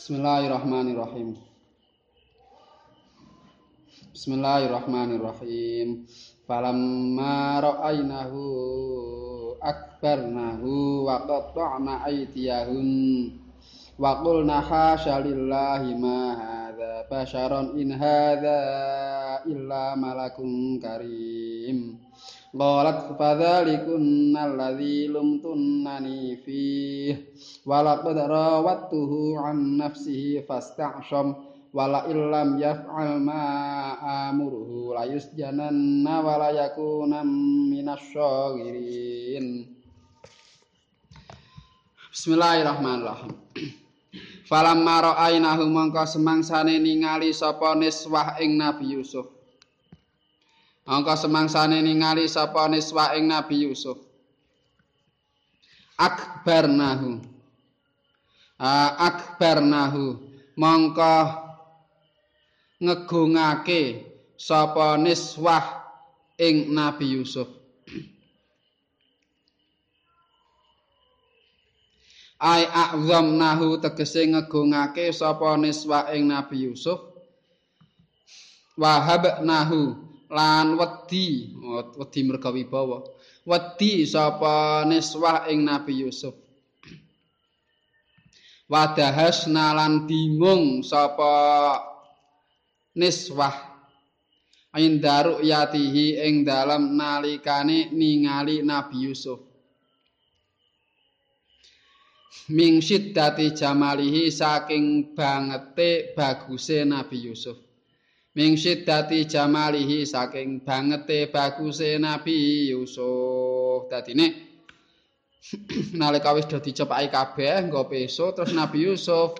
Bismillahirrahmanirrahim. Bismillahirrahmanirrahim. Falamma ra'aynahu akbarnahu wa qatta'na aydiyahun wa qulna hasya lillahi ma hadza basharan in hadza illa malakun karim. Qalat fadzalikunna alladzi lumtunnani fih wa laqad rawattuhu an nafsihi fasta'sham. Wa la illam yaf'al ma amuruhu la yusjananna wa la yakuna minasyagirin Bismillahirrahmanirrahim. Falamma ra'ainahu mongko semangsane ningali sapa niswah ing Nabi Yusuf Angka semangsane ningali sapa niswa ing Nabi Yusuf. Akbarnahu. Akbarnahu mongko ngegungake sapa niswah ing Nabi Yusuf. Ai a'zamnahu tegese ngegungake sapa niswa ing Nabi Yusuf. Wahabnahu lan wedi wedi merga wibawa. Wedi sapa niswah ing Nabi Yusuf. Wadahasna lan bingung sapa niswah. Indaru yatihi ing dalam nalikane ningali Nabi Yusuf. Ming siddati jamalihi saking bangete baguse Nabi Yusuf Ming siddati jamalihi saking bangete baguse Nabi Yusuf. Dadine nalika wis do dicepaki kabeh nggo peso terus Nabi Yusuf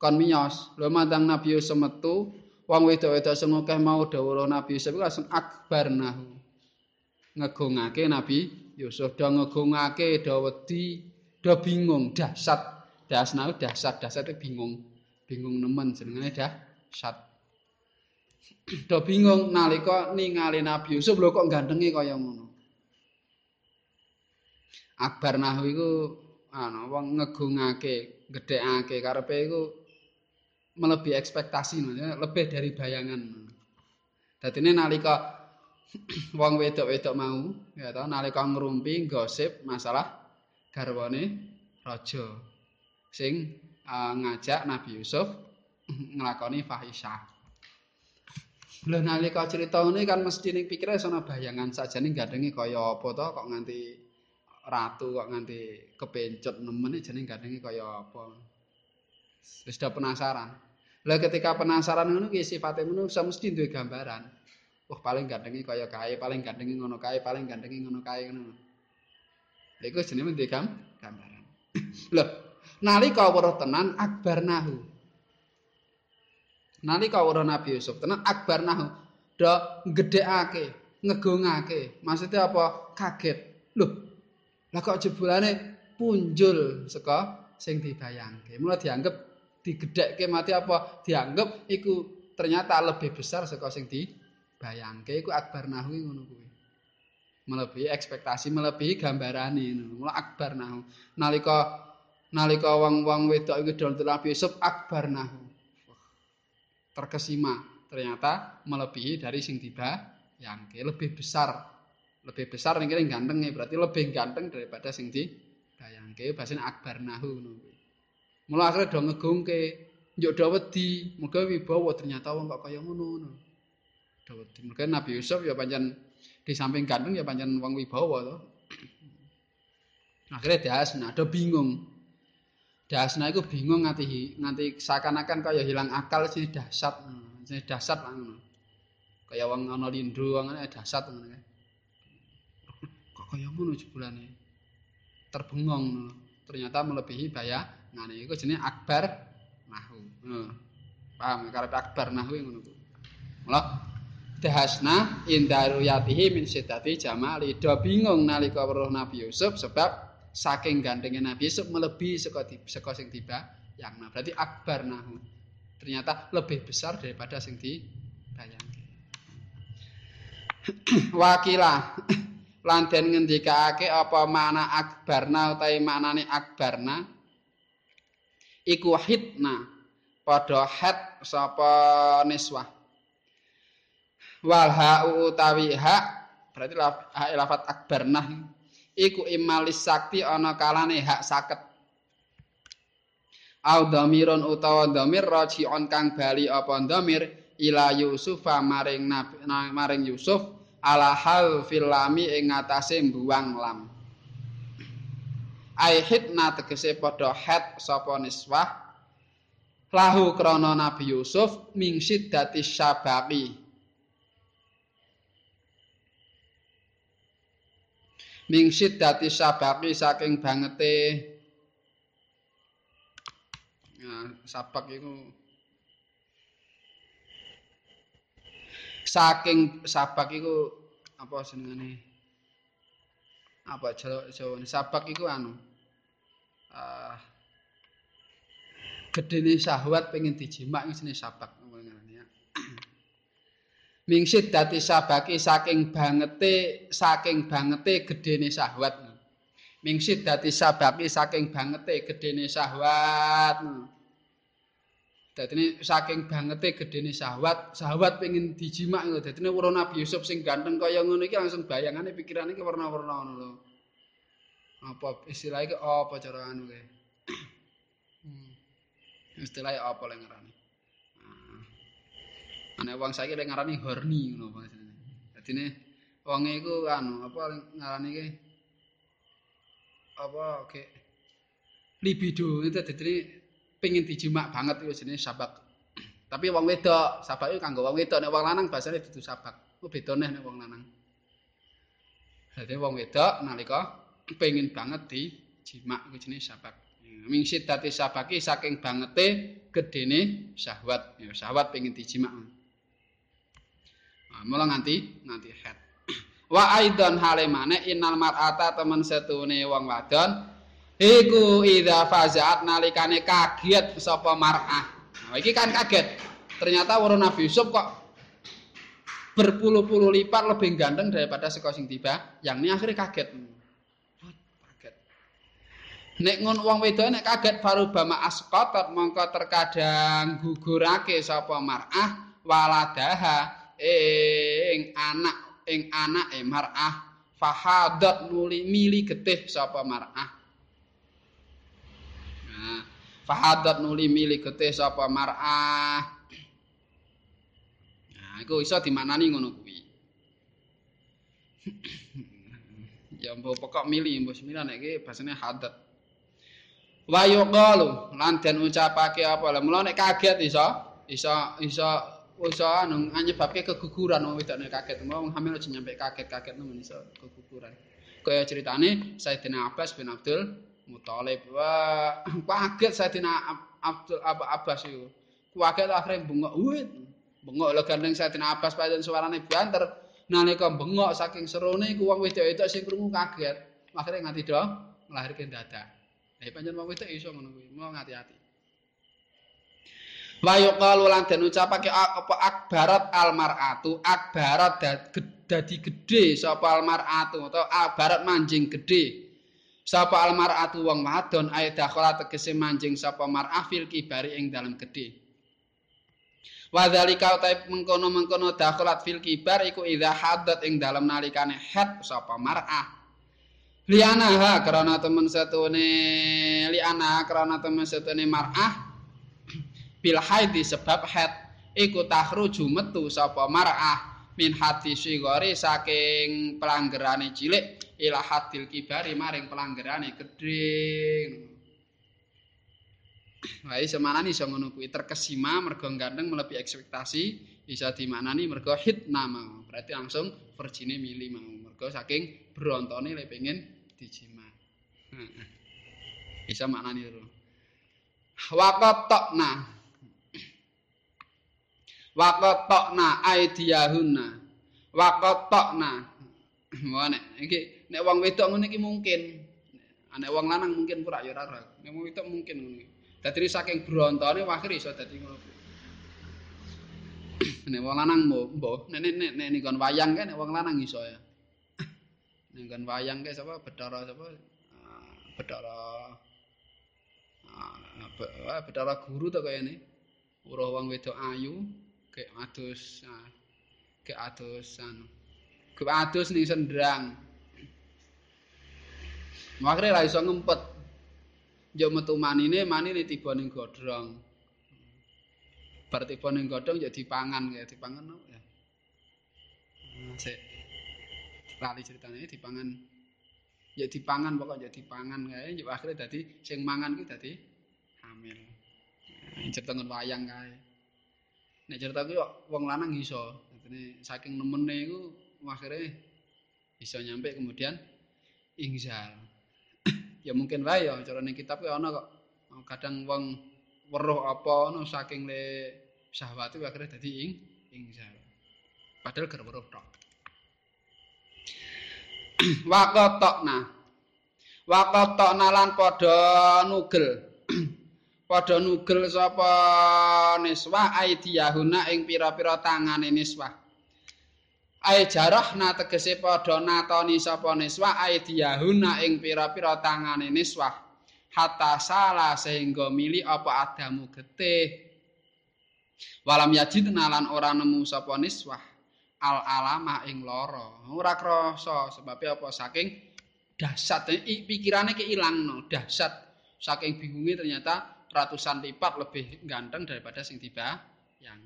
kon miyos. Lho mantang Nabi Yusuf metu, wong wedok-wedok sing akeh mau dawuh Nabi Yusuf langsung akbar nahu. Ngegungake Nabi Yusuf do ngegungake do wedi, do bingung, dahsyat. Dasnau dahsyat, dahsyat bingung. Bingung nemen jenenge dahsyat. Do bingung nalika ningali Nabi Yusuf lho kok gandengi kaya ngono. Akbar Nahu iku ana wong ngegungake, gedhekake karepe iku melebihi ekspektasi lebih dari bayangan. Dadine nalika wong wedok-wedok mau ya to nalika ngrumpi gosip masalah garwane raja sing uh, ngajak Nabi Yusuf nglakoni fahisyah. Lha nalika crita ngene kan mesti ning pikire ana bayangan sajane gandengi kaya apa to kok nganti ratu kok nganti kepencut nemen jane gandengi kaya apa. Wis penasaran. Lah ketika penasaran ngono ki sifate menungsa mesti duwe gambaran. Wah paling gandengi kaya kae, paling gandengi ngono kae, paling gandengi ngono kae ngono. Iku jenenge duwe gambaran. Lho, nalika weruh tenan akbar nahu. Nalika weruh Nabi Yusuf tenan akbar nahu do gedhekake ngegungake maksudnya apa? Kaget. Lho lah kok jebulane punjul saka sing dibayangke? Mulai dianggap digedhekke mati apa? Dianggap iku ternyata lebih besar saka sing dibayangke. Iku akbar nahu ngono kuwi. Melebihi ekspektasi melebihi gambarane ngono. Mulai akbar nahu nalika nalika wong-wong wedok iku dol Nabi Yusuf akbar nahu terkesima. Ternyata melebihi dari sing tiba yang lebih besar. Lebih besar nih ganteng ya berarti lebih ganteng daripada sing di bayangke bahasin akbar nahu mulai akhirnya do ngegungke njuk do wedi muga wibawa ternyata wong kok kaya ngono do wedi muga Nabi Yusuf ya pancen di samping ganteng ya pancen wong wibawa to. Akhirnya dia do bingung Dasna iku bingung nganti nganti seakan-akan kaya hilang akal sih dahsyat. Sing dahsyat ngono. Kaya wong ana lindru wong ana dahsyat ngono Kok kaya ngono jebulane. Terbengong ternyata melebihi baya ngene iku jenenge akbar. Heeh. Paham karep akbar nahu ngono ku. Mula dahasna indaru yatihi min siddati jamali. Do bingung nalika weruh Nabi Yusuf sebab saking gantengnya Nabi Yusuf melebihi saka saka sing tiba yang nah berarti akbar nahu. Ternyata lebih besar daripada sing dibayangke. Wakila. Lan den apa mana akbarna utawi maknane akbarna iku hitna. Padha het sapa niswah. Wal ha utawi hak berarti lafat akbarnah iku imalis sakti ana kalane hak saket au dhamirun utawa dhamir raji'un kang bali apa dhamir ila Yusuf maring maring Yusuf ala hal filami ing ngatasé mbuwang lam. Ai hitna tegese padha het sapa niswah lahu krana Nabi Yusuf ming siddati sabaqi ming siddati sabaqi saking bangete. Ya sabak iku saking sabak iku apa senengane apa Jawa sabak iku anu uh, gedene syahwat pengen dijimak sini sabak. Mingsit dati sabaki saking bangete saking bangete gedene syahwat. Mingsit dati sabaki saking bangete gedene syahwat. Dadi saking bangete gedene syahwat, syahwat pengen dijimak ngono. Dadi warna Nabi Yusuf sing ganteng kaya ngono iki langsung bayangane pikirane iki warna-warna ngono lho. Apa istilahnya apa cara anu kae? istilahnya apa yang ngarani aneh wong saiki lek ngarani horny ngono maksudnya dadi ne wong iku anu apa ngarani ki apa oke libido itu dadi pengen dijimak banget itu jenis sabak. Tapi wong wedok sabak itu kanggo wong wedok. Nek wong lanang bahasane dudu sabak. Ku beda nek wong lanang? Dadi wong wedok nalika pengen banget dijimak itu jenis sabak. Ming siddati sabaki saking bangete gedene syahwat. Ya syahwat pengen dijimak mula nganti nganti head. Wa aidan hale maneh innal mar'ata temen setune wong wadon iku idza fazaat nalikane kaget sapa mar'ah. Nah, iki kan kaget. Ternyata weruh Nabi Yusuf kok berpuluh-puluh lipat lebih ganteng daripada seko sing tiba. Yang ini akhirnya kaget. Nek ngon wong wedok nek kaget farubama asqatat mongko terkadang gugurake sapa mar'ah waladaha ing anak ing anak e mar'ah fahadat nuli mili getih sapa mar'ah. Nah fahadat nuli mili getih sapa mar'ah. Nah iku iso dimaknani ngono kuwi. Ya mbok pokok mili mbok semina nek iki basane hadat. Wa yuqalu lan den ucapake apa? Lha mulo nek kaget iso iso iso iso anu nyebabke keguguran wong wedok nek kaget wong hamil aja nyampe kaget-kaget nemen iso keguguran. Kaya ceritane Sayyidina Abbas bin Abdul Muthalib. Wah kaget Sayyidina Abdul Abbas iku. Kaget akhire bengok. Wit bengok lho gandeng Sayyidina Abbas pancen suarane banter. Nalika bengok saking serone iku wong wedok-wedok sing krungu kaget. Akhire nganti do melahirkan dadak Eh pancen wong wedok iso ngono kuwi, mau ngati-ati. Wa yuqalu lan den ucapake apa akbarat almaratu, akbarat dadi gedhe sapa almaratu utawa akbarat manjing gedhe. Sapa almaratu wong wadon ae dakhala tegese manjing sapa mar'ah fil kibari ing dalem gedhe. Wa dzalika ta mengkono-mengkono dakhalat fil kibar iku idza hadat ing dalem nalikane het sapa mar'ah. liana ha karena teman satu ne liana karena teman satu ne mar'ah bil haidi sebab haid iku tahruju metu sapa mar'ah min hati sigori saking pelanggerane cilik ila hadil kibari maring pelanggerane gedhe Wah, semana nih iso ngono kuwi terkesima mergo ganteng melebihi ekspektasi bisa dimaknani mergo hit nama berarti langsung verjine milih mau mergo saking brontone le pengen dijima. Bisa maknani itu. Waqatna. Waqatna aidiyahunna. Waqatna. Nek iki nek wong wedok ngene iki mungkin. Nek wong lanang mungkin pura ya ora. Nek wong wedok mungkin ngene. Dadi saking brontone akhir iso dadi ngono. Nek wong lanang mbok, nek nek nek nek wayang kan nek wong lanang iso ya. ning wayang ke sapa Bedara sapa Bedara ah Bedara guru to kaya ini Weruh wong wedok ayu kek adus nah, kek adus anu. Kek adus ning sendrang. Makre ra iso ngempet. Yo metu manine, manine tiba ning godrong. Bar tiba ning godhong ya dipangan ya dipangan apa ya. Lali ceritane dipangan. Ya dipangan pokok ya dipangan kae yo akhire dadi sing mangan kuwi dadi hamil. Cerita wayang kae. Nek cerita kuwi wong lanang iso. Dadi saking nemene iku akhire bisa nyampe kemudian ingzal. ya mungkin wae ya cara ning kitab ana kok. Kadang wong weruh apa ana saking le syahwat itu akhirnya dadi ing ingzal padahal ger weruh tok. Waqatna waqatna lan padha nugel padha nugel sapa niswa aidiyahuna ing pira-pira tangane niswa Ai jarahna tegese padha natoni sapa niswa ai diyahuna ing pira-pira tangane niswa hatta salah sehingga mili apa adamu getih. Walam yajid nalan ora nemu sapa niswa al alama ing lara. Ora krasa sebab apa? Saking dahsyat pikirane ke ilangno dahsyat saking bingungi ternyata ratusan lipat lebih ganteng daripada sing tiba yang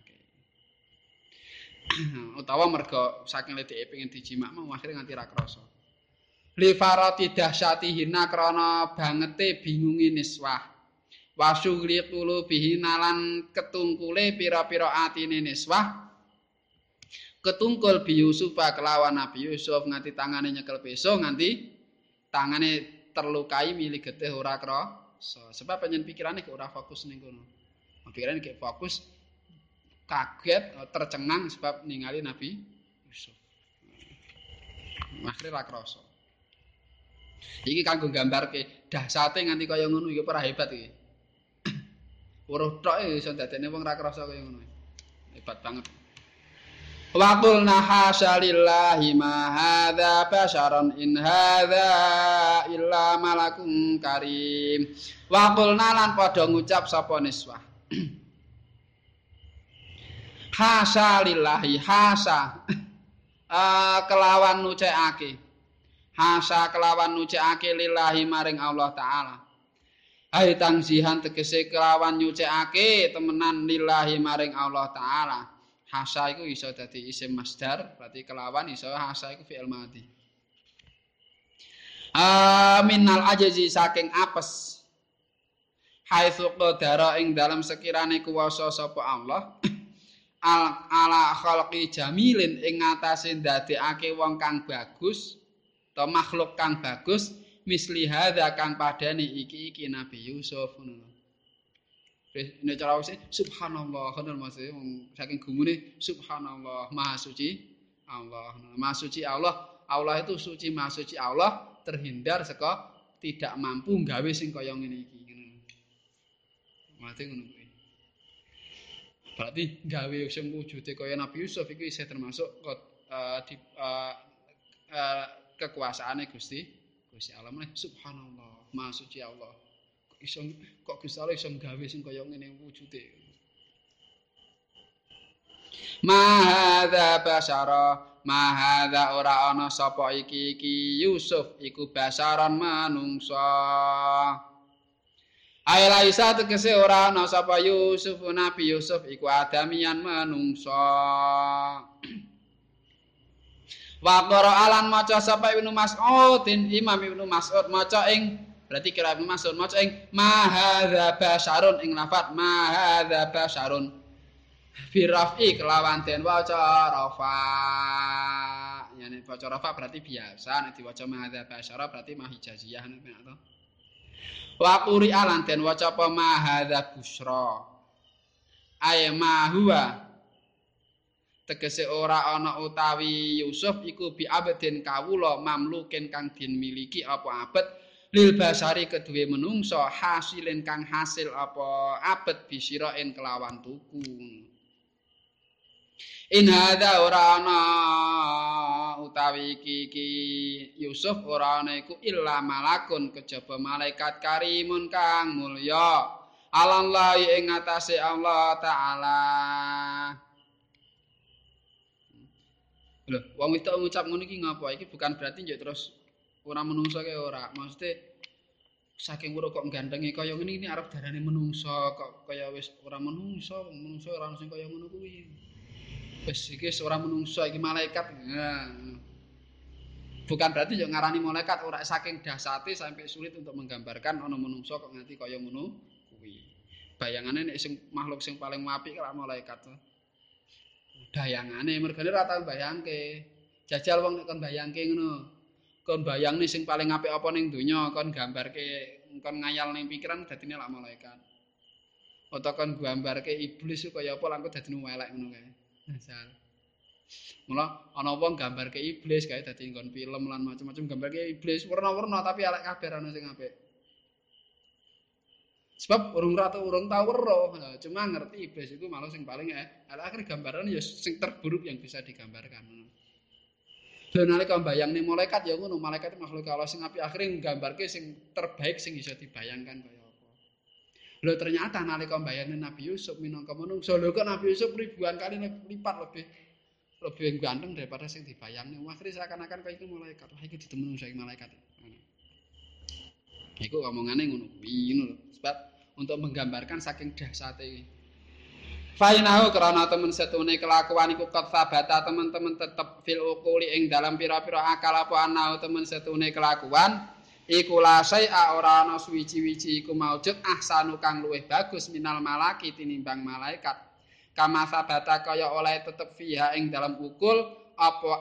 utawa mergo saking letike pengen dijimak mau akhire nganti ra krasa. Li farati dahsyatihina krana bangete bingungi niswah. Wasugli tulu bihinalan ketungkule pira-pira atine niswah. Ketungkul bi Yusuf kelawan Nabi Yusuf nganti tangane nyekel peso nganti tangane terlukai milik getih ora krasa sebab panjen pikirane ora fokus ning kono pikirane gek fokus kaget eh, tercengang sebab ningali Nabi Yusuf. Akhirnya ra krasa. Iki kanggo gambarke dahsate nganti kaya ngono iki ora hebat iki. Weruh tok e iso dadene wong ra krasa kaya ngono. Hebat banget. Wa qulna hasalillahi ma hadza basharan in hadza illa malakun karim. Wa qulna lan padha ngucap sapa niswah. hasa lillahi hasa uh, kelawan nucekake hasa kelawan nucekake lillahi maring Allah taala Hai tangsihan tegese kelawan nyucekake temenan lillahi maring Allah taala hasa iku iso dadi isim masdar berarti kelawan iso hasa iku fi'il madhi Aminal ajazi saking apes haitsu qadara ing dalam sekirane kuwasa sapa Allah al ala khalqi jamilin ing ngatasé ndadekake wong kang bagus atau makhluk kang bagus misli hadza kang padane iki iki Nabi Yusuf ngono. Nek cara wis subhanallah ngono maksud wong saking gumune subhanallah maha suci Allah. Maha suci Allah, Allah itu suci maha suci Allah terhindar saka tidak mampu gawe sing kaya ngene iki ngono. Mate ngono. berarti gawe sing wujude kaya Nabi Yusuf iku isih termasuk uh, di uh, uh, kekuasaane Gusti Gusti Allah subhanallah maha suci Allah iso kok Allah iso gawe sing kaya ngene wujude Mahadha basyara Mahadha ora ana sapa iki iki Yusuf iku basaran manungsa Aila isa tegese ora ana sapa Yusuf Nabi Yusuf iku adamian manungsa. Wa qara alan maca sapa Ibnu Mas'ud Imam Ibnu Mas'ud maca ing berarti kira Mas'ud maca ing mahadza basyarun ing lafat mahadza basyarun fi raf'i kelawan den waca rafa. Yani waca rafa berarti biasa nek diwaca mahadza basyara berarti mahijaziyah nek to. wa quri alan den waca apa mahadza busra ay ma huwa tegese ora ana utawi Yusuf iku bi abdin kawula mamlukin kang din miliki apa abet lil basari keduwe menungso hasilin kang hasil apa? Abet bisirain kelawan tuku. In hadza ora ana utawi iki iki Yusuf ora ana iku illa malakun kejaba malaikat karimun kang mulya. Alallahi ing ngatasé Allah taala. Lho, wong wedok ngucap ngono iki ngapa? Iki bukan berarti njuk terus ora menungso kaya ora. Maksudnya saking weruh kok gandengi kaya ngene iki arep darane menungso kok kaya wis ora menungso, menungso ora sing kaya ngono kuwi. Wis iki ora menungso iki malaikat. Bukan berarti yo ngarani malaikat ora saking dasate sampai sulit untuk menggambarkan ana menungso kok nganti kaya ngono kuwi. Bayangane nek sing makhluk sing paling apik karo malaikat. dayangane mergane ora tau bayangke. Jajal wong nek kon bayangke ngono. Kon bayangne sing paling apik apa ning donya, kon gambarke kon ngayal ning pikiran dadine lak malaikat. Utawa kon gambarke iblis kaya apa lan kok dadine elek ngono kae. Jajal. Mula ana wong gambarke iblis kae dadi nggon film lan macam-macam gambarke iblis warna-warna tapi elek kabeh ana sing apik. Sebab urung rata urung tau weruh, cuma ngerti iblis itu malah sing paling eh akhir gambaran ya sing terburuk yang bisa digambarkan. Lha nalika mbayangne malaikat ya ngono, malaikat makhluk Allah sing apik akhire nggambarke sing terbaik sing bisa dibayangkan kaya apa. Lho ternyata nalika mbayangne Nabi Yusuf minangka manungsa, lho kok Nabi Yusuf ribuan kali lipat lebih lebih ganteng daripada sing dibayangne. Akhire seakan-akan kaya itu malaikat. Wah iki ditemenu saiki malaikat. Iku omongane ngono kuwi ngono Sebab untuk menggambarkan saking dahsyate. Fainahu krana temen setune kelakuan iku kot sabata teman-teman tetep fil ukuli ing dalam pira-pira akal apa anau temen setune kelakuan iku la a ora ana suwi-wiji iku maujud ahsanu kang luwih bagus minal malaki tinimbang malaikat. Kama sabata kaya oleh tetep fiha ing dalam ukul apa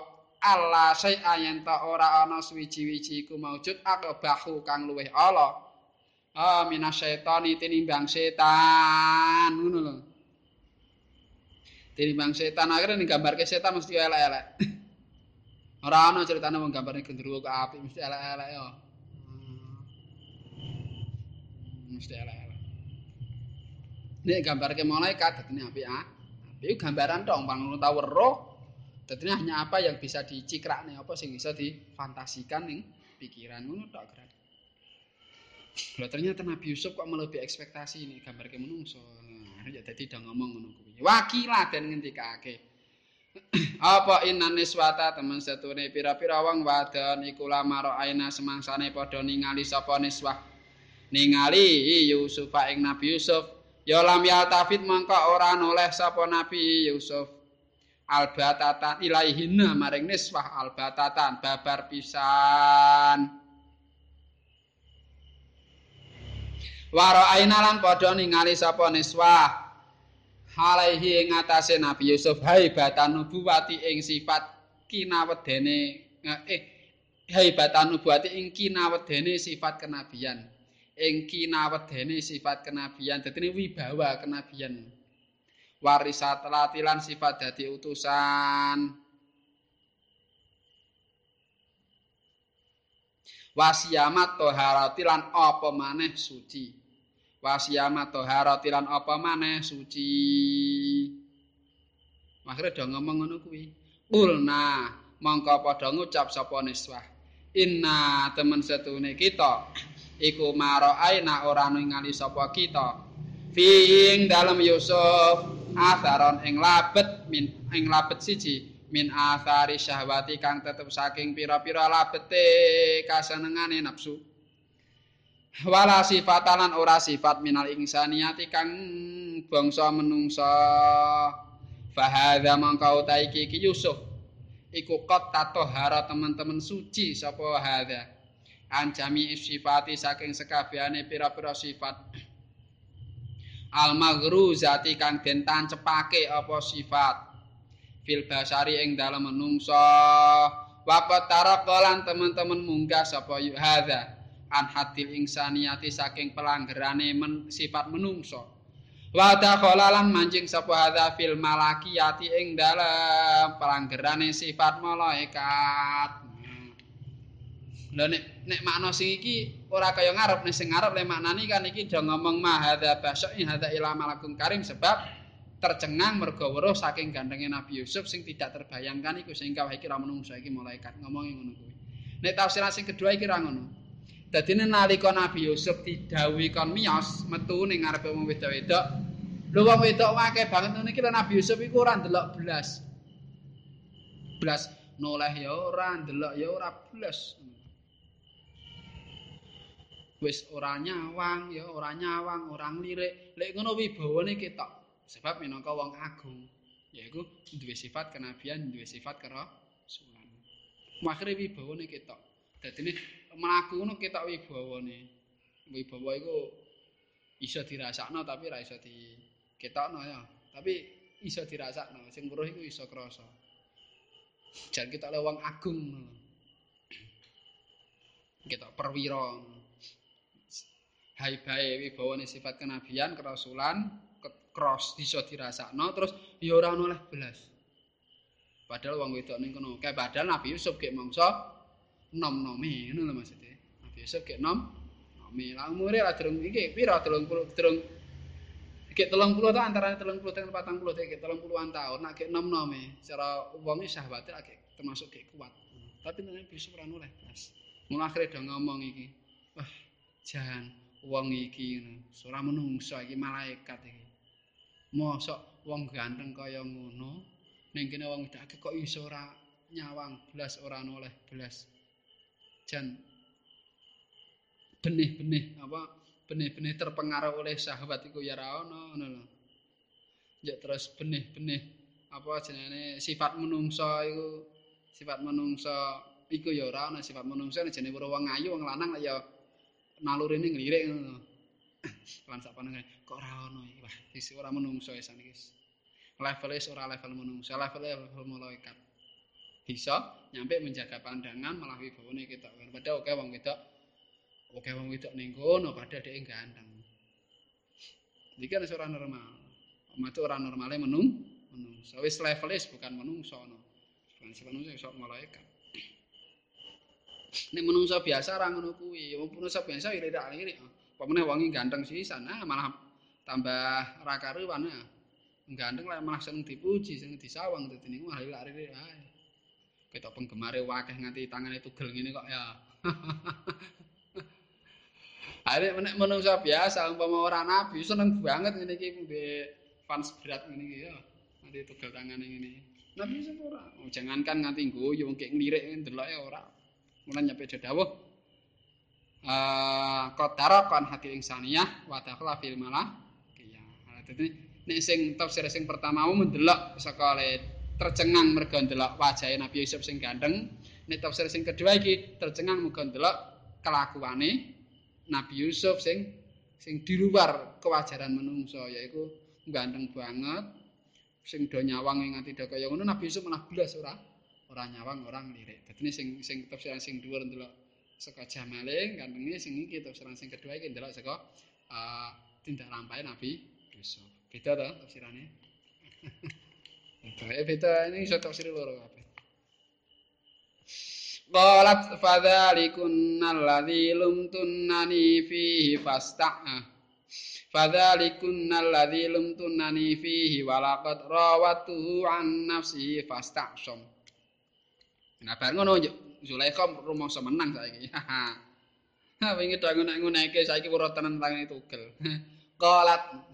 Allah a yen ta ora ana suwi-wiji iku maujud akabahu kang luwih Allah. Ah minasyaiton tinimbang setan ngono lho. Tinimbang setan akhirnya gambarke setan mesti elek-elek. Ora ana critane wong gambare gendruwo ke apik mesti elek-elek yo. Hmm. Mesti elek-elek. Nek gambarke malaikat dadine apik ah. Apik gambaran dong bang ngono tau weruh. Dadine hanya apa yang bisa dicikrakne apa sing bisa difantasikan ning pikiran ngono tok kira. Lha ternyata Nabi Yusuf kok melebihi ekspektasi ini gambar ke menungso. Ya dadi dah ngomong ngono kuwi. Wakilah dan ngendikake. Apa inna niswata teman setune pira-pira wong wadon iku lamaro aina semangsane padha ningali sapa niswah. Ningali Yusuf ing Nabi Yusuf. Ya lam ya tafid mangka ora noleh sapa Nabi Yusuf. Albatatan ilaihina maring niswah albatatan babar pisan. Waro ainalan padha ningali sapa niswah alaihi ing atase Nabi Yusuf. Haibatan nubuwati ing sifat kinawedene eh haibatan nubuwati ing kinawedene sifat kenabian. Ing kinawedene sifat kenabian. Dadi wibawa kenabian. Warisat latilan sifat dadi utusan. Wasiyamat toharati lan apa maneh suci wasiyamat toharati lan apa maneh? Suci. Akhirnya udah ngomong ngono kuwi. Ulna mongko padha ngucap sapa niswah. Inna temen setune kita. Iku maro aina ora ningali sapa kita. Fiing dalam Yusuf atharon ing labet min ing labet siji min athari syahwati kang tetep saking pira-pira labete kasenengane nafsu wala sifatalan ora sifat minal ingsaniyati kang bangsa menungsa. Fahadha mangkau taiki ki Yusuf. Iku kot tatohara teman-teman suci sapa hadha anjami sifati saking sekabehane pira-pira sifat. Al maghruzati kang den tancepake apa sifat. Fil basari ing dalem menungsa. Waqat taraqalan teman-teman munggah sapa hadza an hadil insaniyati saking pelanggerane men, sifat menungsa wa dakhalalan mancing sapa hadza fil malakiyati ing dalem pelanggerane sifat malaikat Lha nek nek makna sing iki ora kaya ngarep nek sing ngarep le maknani kan iki do ngomong ma hadza basyi hadza ila malakun karim sebab tercengang mergo weruh saking gandenge Nabi Yusuf sing tidak terbayangkan iku sehingga wae iki ra menungso iki malaikat ngomongi ngono kuwi. Nek tafsir sing kedua iki ra ngono. Dadine nalika Nabi Yusuf didhawuhi kon miyos metu ning ngarepe wong wedok-wedok. Lho wong wedok akeh banget ngene iki Nabi Yusuf iku ora ndelok blas. Blas noleh ya ora, ndelok ya ora blas. Wis ora nyawang ya ora nyawang, ora nglirik. Lek ngono wibawane ketok. Sebab minangka wong agung, yaiku duwe sifat kenabian, duwe sifat kerasulan. Akhire wibawane ketok. Dadine mlaku ngono ketok wibawane. Wibawa iku iso dirasakno tapi ra iso diketokno ya. Tapi iso dirasakno, sing weruh iku iso krasa. Jan ketok le wong agung. Ketok perwira. Hai bae wibawane sifat kenabian, kerasulan, kros iso dirasakno terus ya ora oleh belas. Padahal wong wedok ning kono, kae padahal Nabi Yusuf gek mangsa nom-nomi ngono lho maksudnya. Nabi Yusuf gek nom nomi. Lah umure lah durung iki pira 30 durung gek 30 ta antara 30 dengan 40 gek 30-an tahun nek gek nom-nomi secara wong syahwate gek termasuk gek kuat. Tapi Nabi Yusuf ora oleh blas. Mun akhire do ngomong iki. Wah, jan wong iki ngono. Ora menungso iki malaikat iki. Mosok wong ganteng kaya ngono ning kene wong wedake kok iso ora nyawang blas ora oleh blas. Jan benih-benih apa benih-benih terpengaruh oleh syahwat iku ya ora ono ngono. Ya terus benih-benih apa jenenge sifat menungso iku sifat menungso iku ya ora ono sifat menungso jenenge wong ayu wong lanang ya nalurine nglirik ngono. Lan sak panenge kok ora ono iki wah wis ora menungso isan iki. Level ora level menungso, level level malaikat. Bisa nyampe menjaga pandangan malah wibawane ketok. Padahal oke wong wedok oke wong wedok ning kono padahal dhek ganteng. Iki kan ora normal. Macu ora normale menung menung. Wis levelis bukan menungso no. Bukan menungso iso malaikat. Nek menungso biasa ora ngono kuwi. Wong menungso biasa iri-iri. Pemene wongi ganteng sisan, nah malah tambah ra karuan. Ganteng lah malah seneng dipuji, seneng disawang dadi niku malah iri-iri ae. Ketok penggemare wakeh nganti tangane tugel ngene kok ya. Are menek manungsa biasa umpama ora nabi seneng banget ngene iki mbek fans berat ngene iki ya. Nganti tugel tangane ngene. Nabi sapa ora? Oh, jangankan nganti ngguyu kek nglirik ndeloke ora. Mulane nyampe dawuh. Ah, qadara kan hati insaniyah wa takhla fil malah. Iya. Nek sing tafsir sing pertama mau mendelok saka tercengang mergo ndelok wajahe Nabi Yusuf sing ganteng. Nek tafsir sing kedua iki tercengang mergo ndelok kelakuane Nabi Yusuf sing sing di luar kewajaran menungso yaiku ganteng banget sing do nyawang nganti do kaya ngono Nabi Yusuf malah blas ora ora nyawang orang lirik. Dadi sing sing tafsir sing dhuwur ndelok saka jamale gantenge sing iki tafsir sing kedua iki ndelok saka uh, tindak lampahe Nabi Yusuf. Beda to tafsirane? Bae beda ini iso tafsir loro kabeh. Qalat fadzalikun alladzi lumtunani fihi fasta'a. Fadzalikun alladzi lumtunani fihi walaqad rawatuhu an nafsi fasta'sam. Nah, bar ngono Zulaikha rumangsa menang saiki. Ha wingi tak ngonek-ngoneke saiki weruh tenan tangane tugel. Qalat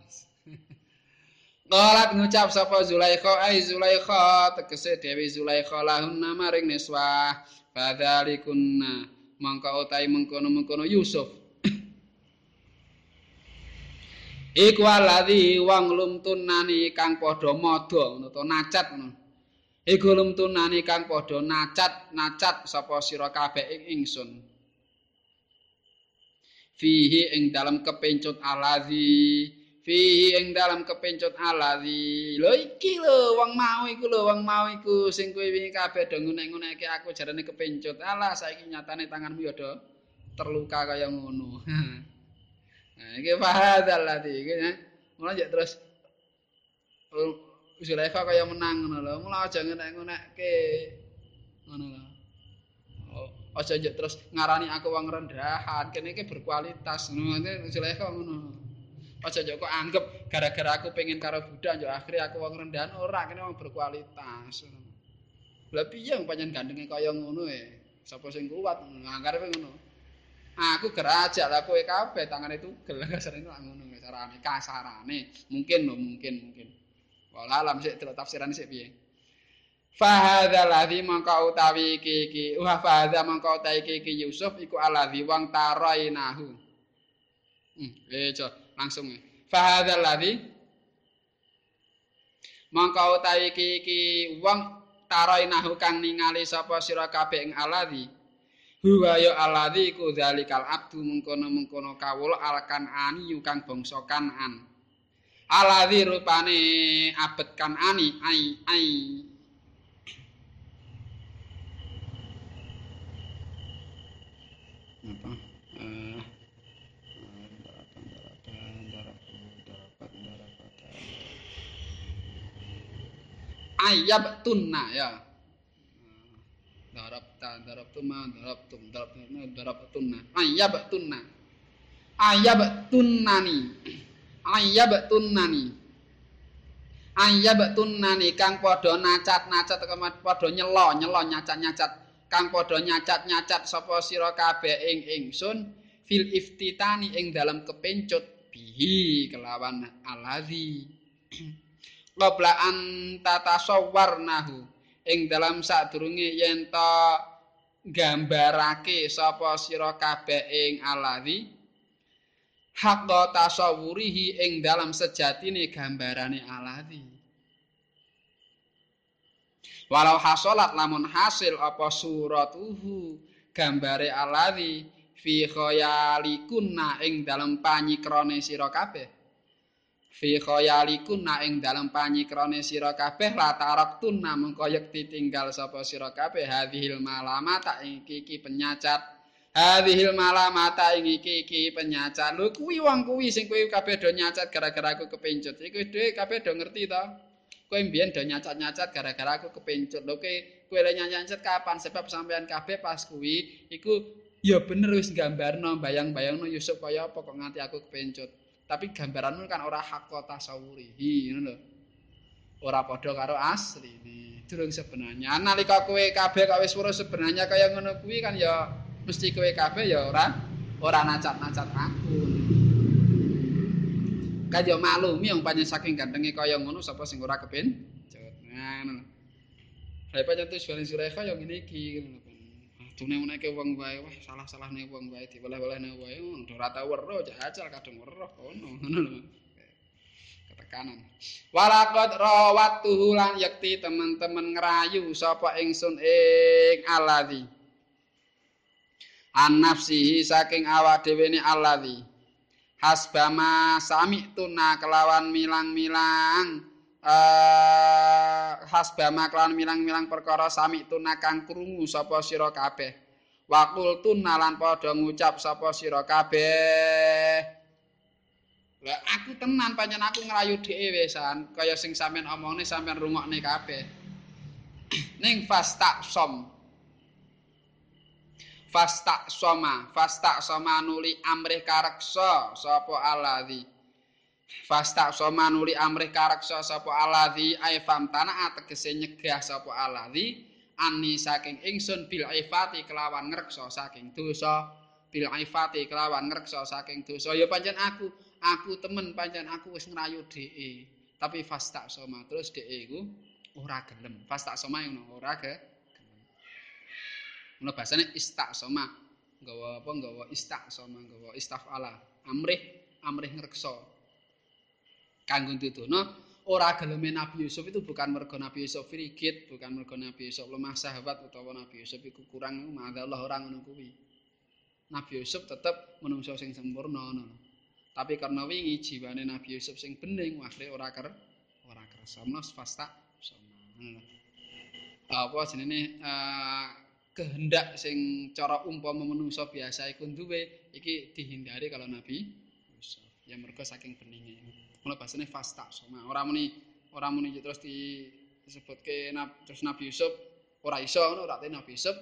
Qalat ngucap sapa Zulaikha ai Zulaikha tegese Dewi Zulaikha lahun maring niswa. Fadzalikunna mangka utai mengkono-mengkono Yusuf. Iku alladzi wong lumtunani kang padha madha ngono to nacat ngono. Iku lumtunani kang padha nacat nacat sapa sira kabeh ing ingsun. Fihi ing dalam kepencut alladzi fi ing dalam kepencut alazi lho iki lho wong mau iku lho wong mau iku. Sing kowe wingi kabeh do ngunek-nguneke aku jarane kepencut ala saiki nyatane tanganmu ya do terluka kaya ngono. Nah iki fahadal lati iki ya mulai ya terus Zulaikha kaya menang ngono lho mulai aja ngunek-ngunekke. Ngono lho. Oh, aja terus ngarani aku wong rendahan kene iki berkualitas. Ngono Zulaikha ngono Aja yo kok anggap gara-gara aku pengen karo Buddha yo akhirnya aku wong rendahan ora kene wong berkualitas. Lah piye pancen gandenge kaya ngono e. Sapa sing kuat ngangkare ngono. Aku gerajak lah kowe kabeh tangane tugel kasarane lak ngono carane kasarane. Mungkin lho, mungkin mungkin. Wala alam sik delok tafsiran sik piye. Fahadha ladhi mongko utawi iki iki. Wa fahadha mongko utawi iki iki Yusuf iku aladhi wang tarainahu. Hmm, eh langsung. Fahadha ladhi mongko utawi iki iki wong tarainahu kang ningali sapa sira kabeh ing aladhi. Huwa ya alladzi ku zalikal abdu mengkono-mengkono kawula alkan ani kang bangsa kanan. Alladzi rupane abet kan ani ai ai. Ayab tunna ya. darabta darabtuma darabtum darabtuna darabtunna ayyabtunna ayyabtunnani ayyabtunnani ayyabtunnani kang padha nacat-nacat padha nyelo nyelo nyacat-nyacat. Kang padha nyacat-nyacat sapa sira kabeh ing ingsun fil iftitani ing dalam kepencut bihi kelawan aladzi qabla an tatasawwarnahu ing dalam sadurunge yen to gambarake sapa sira kabeh ing alawi hakka tasawurihi ing dalam sejatine gambarane alawi walau hasolat lamun hasil apa suratuhu gambare alawi fi khayalikunna ing dalam panyikrone sira kabeh fi khayalikun na ing dalem panyikrane sira kabeh la taraktun namung kaya ditinggal sapa sira kabeh. Hadhil malamata iki iki penyacat. Hadhil malamata ing iki iki penyacat. Lho kuwi wong kuwi sing kowe kabeh do nyacat gara-gara aku kepencut. Iki dhewe kabeh do ngerti to? Kowe mbiyen do nyacat-nyacat gara-gara aku kepencut. Lho kowe kowe le nyacat kapan? Sebab sampean kabeh pas kuwi iku ya bener wis gambarno bayang-bayangno Yusuf kaya apa kok nganti aku kepencut tapi gambaranmu kan ora hakko tasawuri ngono lho. Ora padha karo asli durung sebenarnya. Nalika kowe kabeh kok wis sebenarnya kaya ngono kuwi kan ya mesti kowe kabeh ya ora ora nacat-nacat aku. Kan yo maklumi wong panjen saking gantenge kaya ngono sapa sing ora kepen nah ngono Saya pancen tuh suara Zulaikha yang ini iki Dune menake wong wae, wah salah-salahne wong wae diweleh-welehne wae, ora tau weruh, jajal kadung weruh ngono, ngono lho. Ketekanan. Walaqad rawatuhu lan yakti teman-teman ngerayu sapa ingsun ing alladzi. An nafsihi saking awak dhewe ne alladzi. Hasbama sami tuna kelawan milang-milang uh, hasbama klan milang-milang perkara sami tuna kang krungu sapa sira kabeh. Waqul tunalan padha ngucap sapa sira kabeh. Lah aku tenan pancen aku ngrayu dhewe san kaya sing sampean omongne sampean rungokne kabeh. Ning fasta som fasta soma fasta soma nuli amrih kareksa sapa alladzi Fasta soma nuli amrih kareksa sapa aladhi ai famtana ategese nyegah sapa aladhi ani saking ingsun bil ifati kelawan ngreksa saking dosa. Bil ifati kelawan ngreksa saking dosa. Ya pancen aku aku temen pancen aku wis ngrayu dheke. Tapi fasta soma terus dheke iku ora gelem. Fasta soma ngono ora ge ngono basane istak nggawa apa nggawa istak nggawa istafala amrih amrih ngreksa kanggo dudono ora geleme Nabi Yusuf itu bukan mergo Nabi Yusuf frigid, bukan mergo Nabi Yusuf lemah sahabat utawa Nabi Yusuf iku kurang Allah orang ngono kuwi. Nabi Yusuf tetep menungso sing sempurna ngono. Tapi karena wingi jiwane Nabi Yusuf sing bening akhire ora ker ora kersa menos fasta sama. Apa jenenge uh, kehendak sing cara umpama menungso biasa iku duwe iki dihindari kalau Nabi Yusuf. Ya mergo saking beninge. Mulai bahasanya fasta. Sama orang muni orang muni terus disebut ke terus Nabi Yusuf. Orang iso no ora Nabi Yusuf.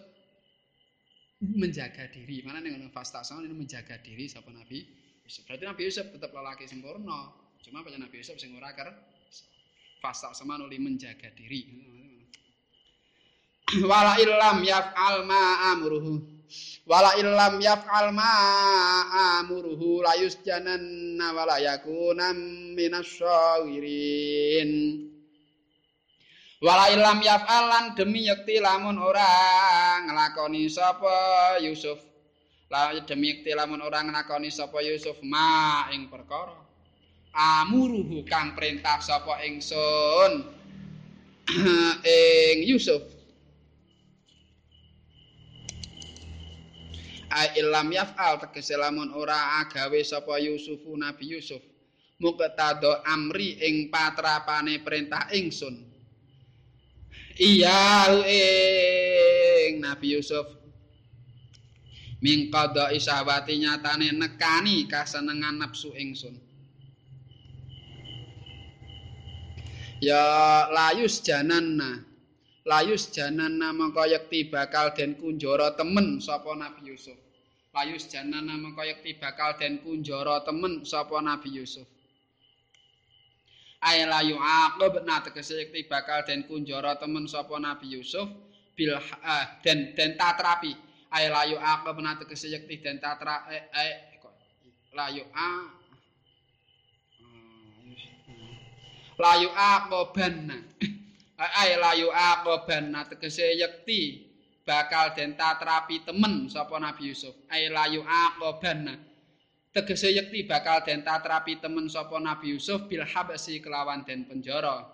Menjaga diri. Mana nih fasta? Sama ini menjaga diri siapa Nabi Yusuf. Berarti Nabi Yusuf tetap lelaki sempurna cuma banyak Nabi Yusuf sing ora ker fasta sama nuli menjaga diri. Wala illam yaf'al ma amruhu wala illam yaf'al ma amuruhu la yusjananna wala yakuna minasyawirin. Wala illam yaf'al lan demi yakti lamun ora nglakoni sapa Yusuf. La demi yakti lamun ora nglakoni sapa Yusuf ma ing perkara. Amuruhu kang perintah sapa ingsun ing Yusuf ilam yaf'al tegese lamun ora agawe sapa Yusufu Nabi Yusuf muqtado amri ing patrapane perintah ingsun. Iya ing Nabi Yusuf. Mingkada isawati nyatane nekani kasenengan nafsu ingsun. Ya layus jananna layus jananna mengko yekti bakal den kunjara temen sapa Nabi Yusuf. Layus jananna mengko yekti bakal den kunjara temen sapa Nabi Yusuf. Ay layu aqab na tegese yekti bakal den kunjara temen sapa Nabi Yusuf bil uh, den den tatrapi. Ay layu aqab na tegese yekti den tatra eh, eh, layu a layu aqoban ay layu aqoban tegese yekti bakal den tatrapi temen sapa Nabi Yusuf. Ay layu aqoban tegese yekti bakal den tatrapi temen sapa Nabi Yusuf bil habasi kelawan den penjara.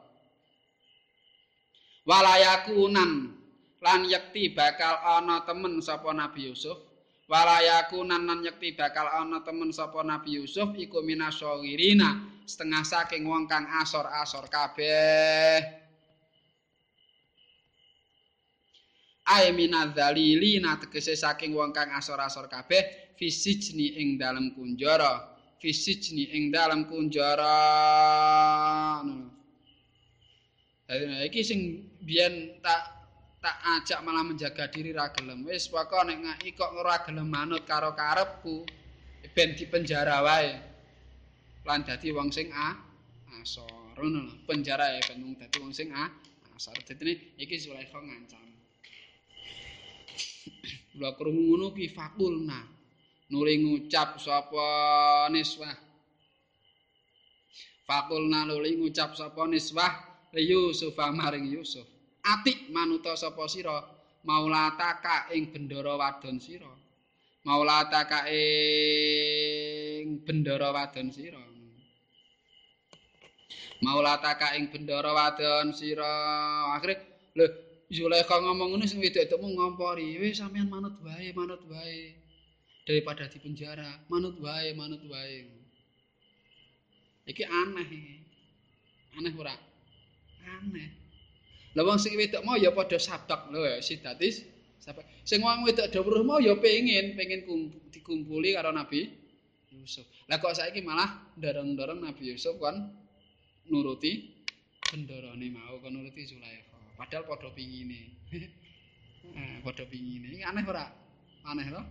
Walayakunan lan yekti bakal ana temen sapa Nabi Yusuf. Walayakunan lan yekti bakal ana temen sapa Nabi Yusuf iku minasawirina setengah saking wong kang asor-asor kabeh. Ai minadzalili na tegese saking wong kang asor-asor kabeh fisijni ing dalam kunjara. Fisijni ing dalam kunjara. Nah, iki sing biyen tak tak ajak malah menjaga diri ra gelem. Wis pokoke nek ngaki kok ora gelem manut karo karepku ben dipenjara wae. lan dadi wong sing a asor ngono penjara ya wong dadi wong sing a asor dadi iki Zulaikha ngancam lha krungu ngono ki fakulna nuli ngucap sapa niswah. Fakulna nuli ngucap sapa niswah Yusuf maring Yusuf. Atik manuta sapa sira? Maulataka ing bendara wadon sira. Maulataka ing bendara wadon sira. Maulataka ing bendara wadon sira. Akhire lho Zulaikha ngomong ngono sing wedok-wedokmu ngompori. Wis sampean manut wae manut wae. Daripada di penjara manut wae manut wae. Iki aneh iki. Aneh ora? Aneh. Lha wong sing wedok mau ya padha sabak. Lho ya sidatis sampai sing wong wedok dawuh mau ya pengin pengin dikumpuli karo Nabi Yusuf. Lah kok saiki malah dorong-dorong Nabi Yusuf kan nuruti bendarane mau kan nuruti Zulaikha. Padahal padha pingine. Eh, padha pingine. Iki aneh ora? Aneh lho.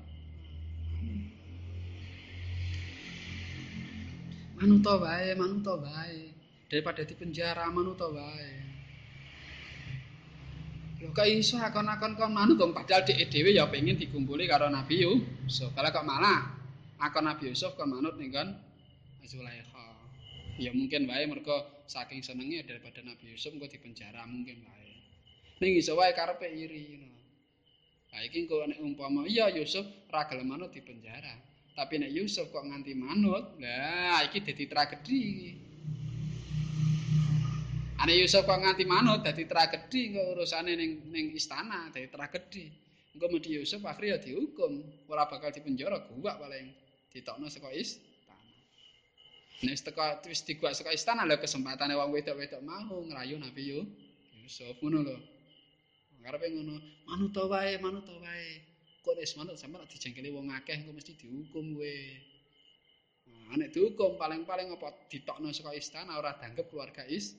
Manuta wae, manuta wae. Daripada di penjara manuta wae. Lho kok iso akon-akon kok manut padahal dhek dhewe ya pengen dikumpuli karo Nabi Yusuf. Kalau kok malah akon Nabi Yusuf kon manut ning kan Zulaikha. ya mungkin wae mergo saking senenge daripada Nabi Yusuf engko dipenjara mungkin wae ning iso wae karepe iri ngono nah iki kok nek umpama iya Yusuf ra gelem manut dipenjara tapi nek Yusuf kok nganti manut lah iki dadi tragedi. Ane Yusuf kok nganti manut dadi tragedi engko urusane ning ning istana dadi tragedi. Engko mesti Yusuf akhirnya dihukum. Ora bakal dipenjara gua paling ditokno saka istana. Nek teko wis diguak saka istana lho kesempatane wong wedok-wedok mau ngrayu Nabi Yu Yusuf ngono lho. Karepe ngono, manut wae, manut wae. Kok wis manut sampe dijengkeli wong akeh engko mesti dihukum kowe. Nah, nek dihukum paling-paling apa ditokno saka istana ora danggep keluarga is.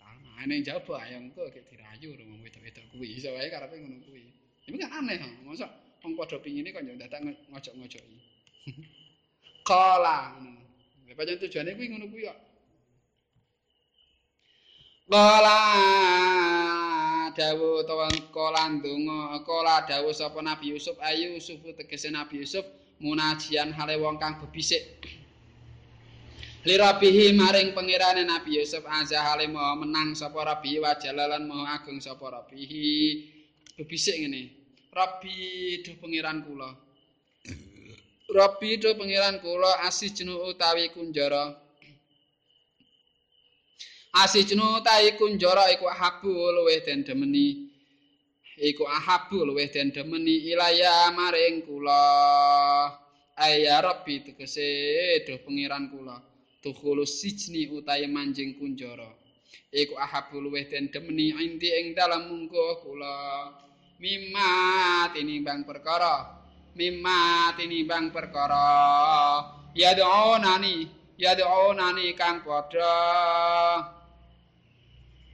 Tanah nek jaba ayo engko gek dirayu wong wedok-wedok kuwi. Iso wae karepe ngono kuwi. Ini kan aneh, masa wong padha pingine kok yo dadak ngojok-ngojoki. Kala ngono. Pancen tujuane kuwi ngono kuwi kok. Qala dawuh utawa kala ndonga kala dawuh sapa Nabi Yusuf ayu Yusuf tegese Nabi Yusuf munajian hale wong kang bebisik. Lirabihi maring pengirane Nabi Yusuf azza hale maha menang sapa Rabbi wa jalalan maha agung sapa Rabbihi bebisik ngene Rabbi duh pengiran kula. Rabbi duh pengiran kula asih jenu utawi kunjara Asijnu ta iku njara iku ahabu luwih den demeni. Iku ahabu luwih den demeni ilaya maring kula. Ayya Rabbi tegese duh pengiran kula. Tukhulus sijni utahe manjing kunjara. Iku ahabu luwih den demeni inti ing dalem mungko kula. Mimma tinimbang perkara. Mimma tinimbang perkara. Ya do'onani. Ya do'onani kang padha.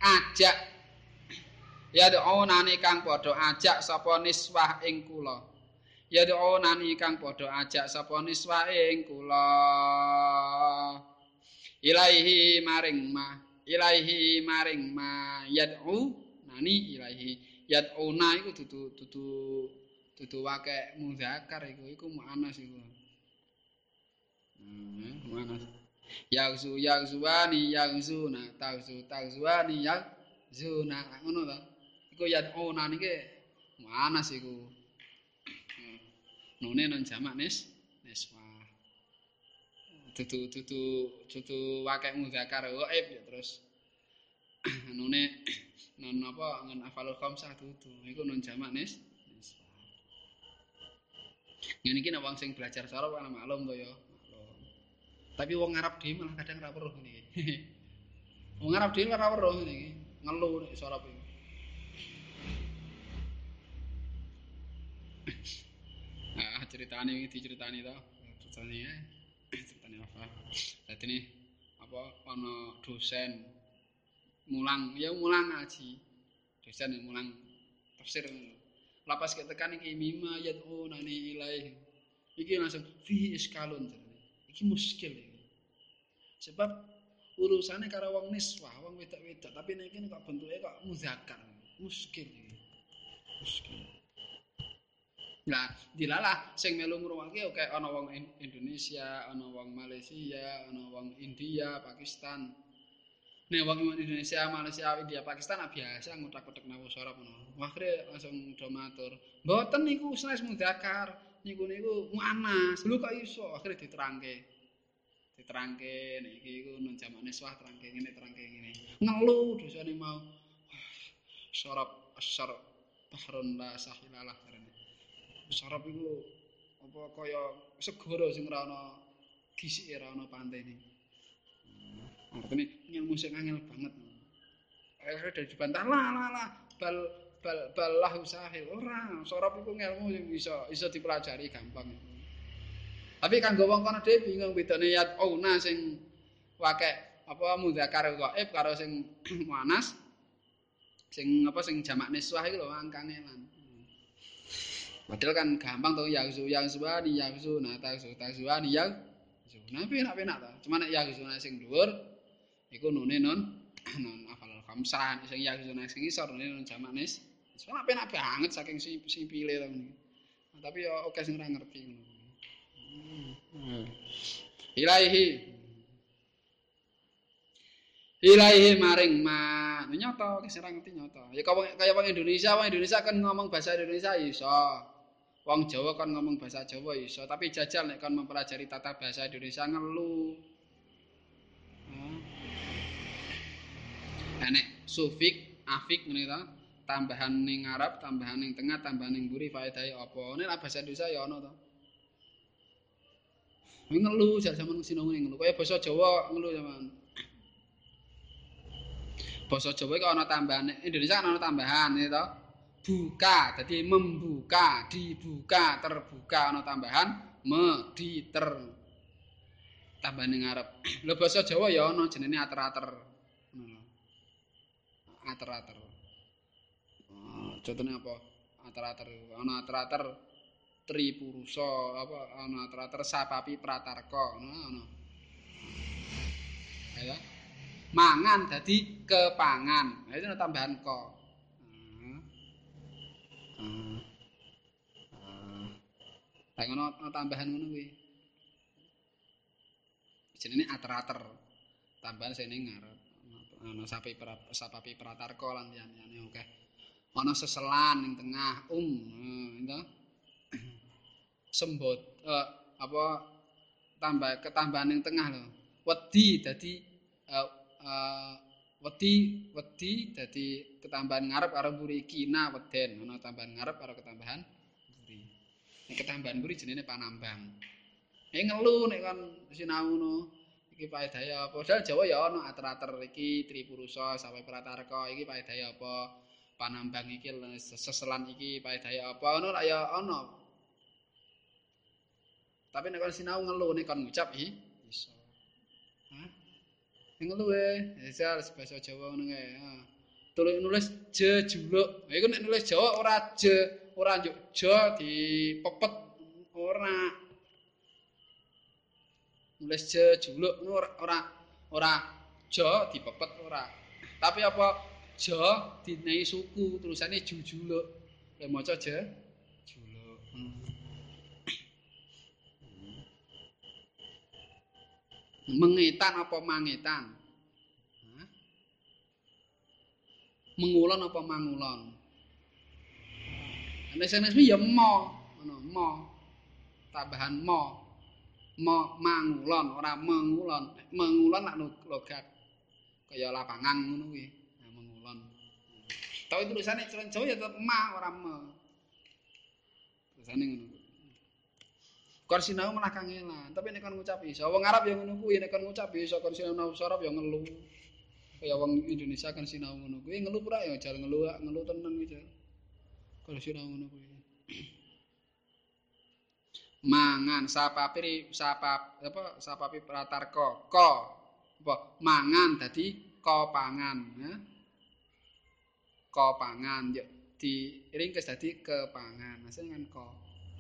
Ajak. Ya doonani kang padha ajak sapa niswah ing kula. Ya doonani kang padha ajak sapa niswah ing kula. Ilaihi maring ma ilaihi maring ma yad'u nani ilaihi. Yad'una iku dudu dudu dudu wake mudzakar iku iku muannas iku. Hmm, muannas Yagzu yagzuani yagzuna tagzu tagzuani yagzuna ngono ta iku yad'una niki mana sih iku nune nang jamak nis. Niswa tutu tutu tutu wakek mudzakar ghaib ya terus. Nune non apa ngen afalul khamsah tutu iku non jamak nis. Niswa ngene iki wong sing belajar sarap ana maklum to ya Tapi wong Arab dhewe malah kadang ora weruh ngene Wong Arab dhewe ora weruh ngene iki, ngelu nek sorop iki. Ah, ceritane iki diceritani to. Ceritane ya. Ceritane apa? Dadi ne apa ana dosen mulang, ya mulang ngaji. Dosen mulang tafsir. Lapas ketekan iki mima yad'unani ilaih. Iki langsung fi iskalun. Iki muskil iki. Sebab urusannya karo wong niswah, wong wedok-wedok, tapi nek kene kok bentuke kok muzakkar. Muskil iki. Muskil. Nah, dilalah sing melu ngrungokke oke ana wong Indonesia, ana wong Malaysia, ana wong India, Pakistan. Nek wong Indonesia, Malaysia, India, Pakistan biasa ngutak-utak nawu sorop ngono. Akhire langsung do matur, "Mboten niku sanes muzakkar, niku niku muannas." Lho kok iso? Akhire diterangke. diterangke iki iku nun jamane swah terangke ngene terangke ngene ngelu dosane mau sorop asar bahrun la sahilalah karene sorop iku apa kaya segara sing ora ana gisike ora ana pantene artine ngilmu sing angel banget dari dibantah lah lah lah bal bal bal lahu sahil ora sorop iku ngilmu sing bisa bisa dipelajari gampang Tapi kanggo wong kono dhewe bingung bedane yat auna sing wake apa mudzakar gaib karo sing muannas sing apa sing jamak niswah iki lho angkane lan. Padahal kan gampang to ya su yang suwani ya su nah ta su ta suwani ya su. Nah penak penak. Cuma nek ya su sing dhuwur iku nune non non afal khamsah sing ya su sing isor nune non jamak nis. Soalnya penak banget saking si simpile to. Tapi ya oke sing ora ngerti ngono. Hmm. Ilaihi. Ilaihi maring ma. Nyoto sing ngerti nyoto. Ya kaya wong Indonesia, wong Indonesia kan ngomong bahasa Indonesia iso. Wong Jawa kan ngomong bahasa Jawa iso, tapi jajal nek kan mempelajari tata bahasa Indonesia ngelu. Hmm. Nek sufik, afik ngene to, tambahan ning Arab, tambahan ning tengah, tambahan ning mburi faedahe apa? Nek bahasa Indonesia ya ono to. ngelu sak zaman sinau ngelu. Kaya basa Jawa ngelu zaman. Basa Jawa iki ana tambahan Indonesia kan ana tambahan ya to. Buka dadi membuka dibuka terbuka ana tambahan me di ter tambahan ning ngarep. Lho basa Jawa ya ana jenenge ater-ater. Ater-ater contohnya apa ater-ater ana ater-ater Tripurusa apa ana trater sapapi pratarka ngono ana. Ya. Mangan dadi kepangan. Nah itu tambahan. Hmm. Hmm. Lah ngono tambahan ngono kuwi. Jenenge ater-ater. Tambahan sene ngarep. Ana sapi sapi pratarka lan liyane akeh. Ana seselan ning tengah um, itu. Sembot uh, apa tambah ketambahan ning tengah lho. Wedi dadi uh, uh, wedi wedi dadi ketambahan ngarep karo mburi kina weden ana tambahan ngarep karo ketambahan mburi. Nek ketambahan mburi jenenge panambang. Nek ngelu nek kon sinau ngono iki paedahe apa? Dal Jawa ya ana ater-ater iki tripurusa sampai pratarka iki paedahe apa panambang iki seselan iki paedahe apa? Ngono ya ana tapi nek kon sinau ngelu nek kon ngucap iki iso. Ngelu e misal bahasa Jawa ngono kae tulis nulis je juluk. Iku nek nulis Jawa ora je ora njuk jo dipepet ora. Nulis je juluk ora ora ora jo dipepet ora. Tapi apa jo dinai suku tulisannya jujuluk. Ya maca je juluk hmm. mengetan apa mangetan? Mengulon apa mangulon? Nek sanes ya mo. Ngono mo. Tambahan mo. Mo mangulon. Ora mengulon. Mengulon nak logat. Kaya lapangan ngono kuwi tapi tulisannya Jawa ya tetep ma ora me tulisane ngono. Kon sinau malah kangelan tapi nek kon ngucap iso. Wong Arab yang ngono kuwi nek kon ngucap iso kon sinau sorop ya ngelu kaya wong Indonesia kan sinau ngono kuwi ngelu pura ya jar ngelu ngelu tenan jar. Kon sinau ngono kuwi. Mangan sapa piri sapa apa sapa pi pratarka ko. Apa? Mangan dadi ko pangan ya ko pangan yo di ringkes dadi kepangan maksudnya kan ko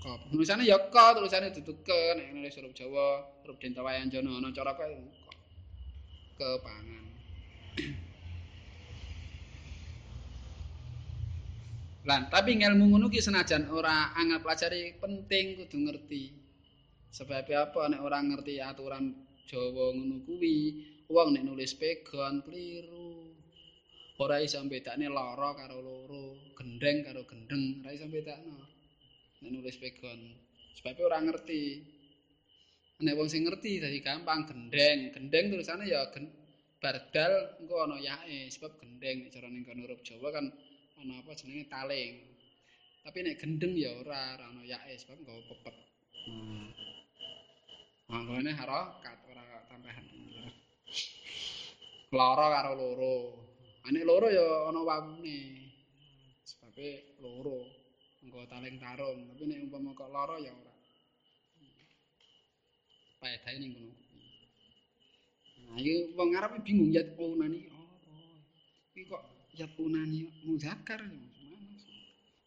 Kop. Tulisane ya ka, tulisane dudu ke nek nulis huruf Jawa, huruf Dentawayan Jana ana cara kok kepangan. Lan, tapi ilmu ngono ki senajan ora angel pelajari penting kudu ngerti. Sebab apa nek ora ngerti aturan Jawa ngono kuwi, wong nek nulis pegon keliru. Ora iso bedakne lara karo loro, gendeng karo gendeng, ora iso bedakno. nek nulis pegon sebab ora ngerti nek wong sing ngerti dadi gampang gendeng gendeng tulisane ya gen, bardal engko ana yae sebab gendeng nek cara ning huruf Jawa kan ana apa jenenge taling tapi nek gendeng ya ora ora ana yae sebab engko pepet hmm. Mangkone harokat ora tambahan. Loro karo loro. Ane loro ya ana wawune. Sebabe loro. engko taling tarung. Tapi nek umpama kok lara ya ora. Paedahe ning ngono nah iki wong Arab bingung ya punani. Oh iki kok ya punani muzakkar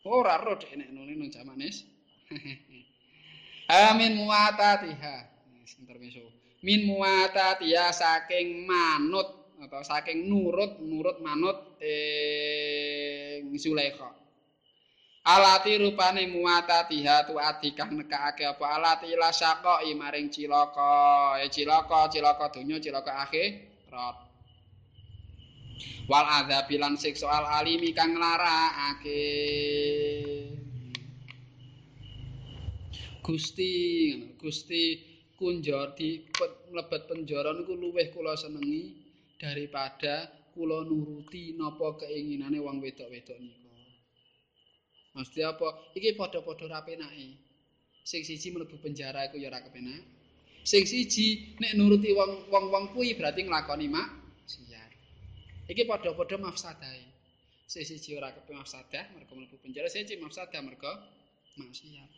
ora ro dek nek nune nang jamanes amin muatatiha. Intermeso min muatatiha saking manut atau saking nurut nurut manut ing Zulaikha. Alati rupane muata tihatu adikah nekake apa? Alati la syaqai maring cilaka. E cilaka cilaka donya cilaka akhirat. Wal adzabi lan siksa al alimi kang larakake Gusti Gusti kunjor di mlebet penjara niku luweh kula senengi daripada kula nuruti napa keinginane wong wedok-wedok niku Mesti apa? Iki padha-padha ra penake. Sing siji mlebu penjara iku ya ora kepenak. Sing siji nek nuruti wong-wong kuwi berarti nglakoni mak siat. Iki padha-padha mafsadahe. Sing siji ora kepenak mafsadah mergo mlebu penjara, sing siji mafsadah mergo maksiat.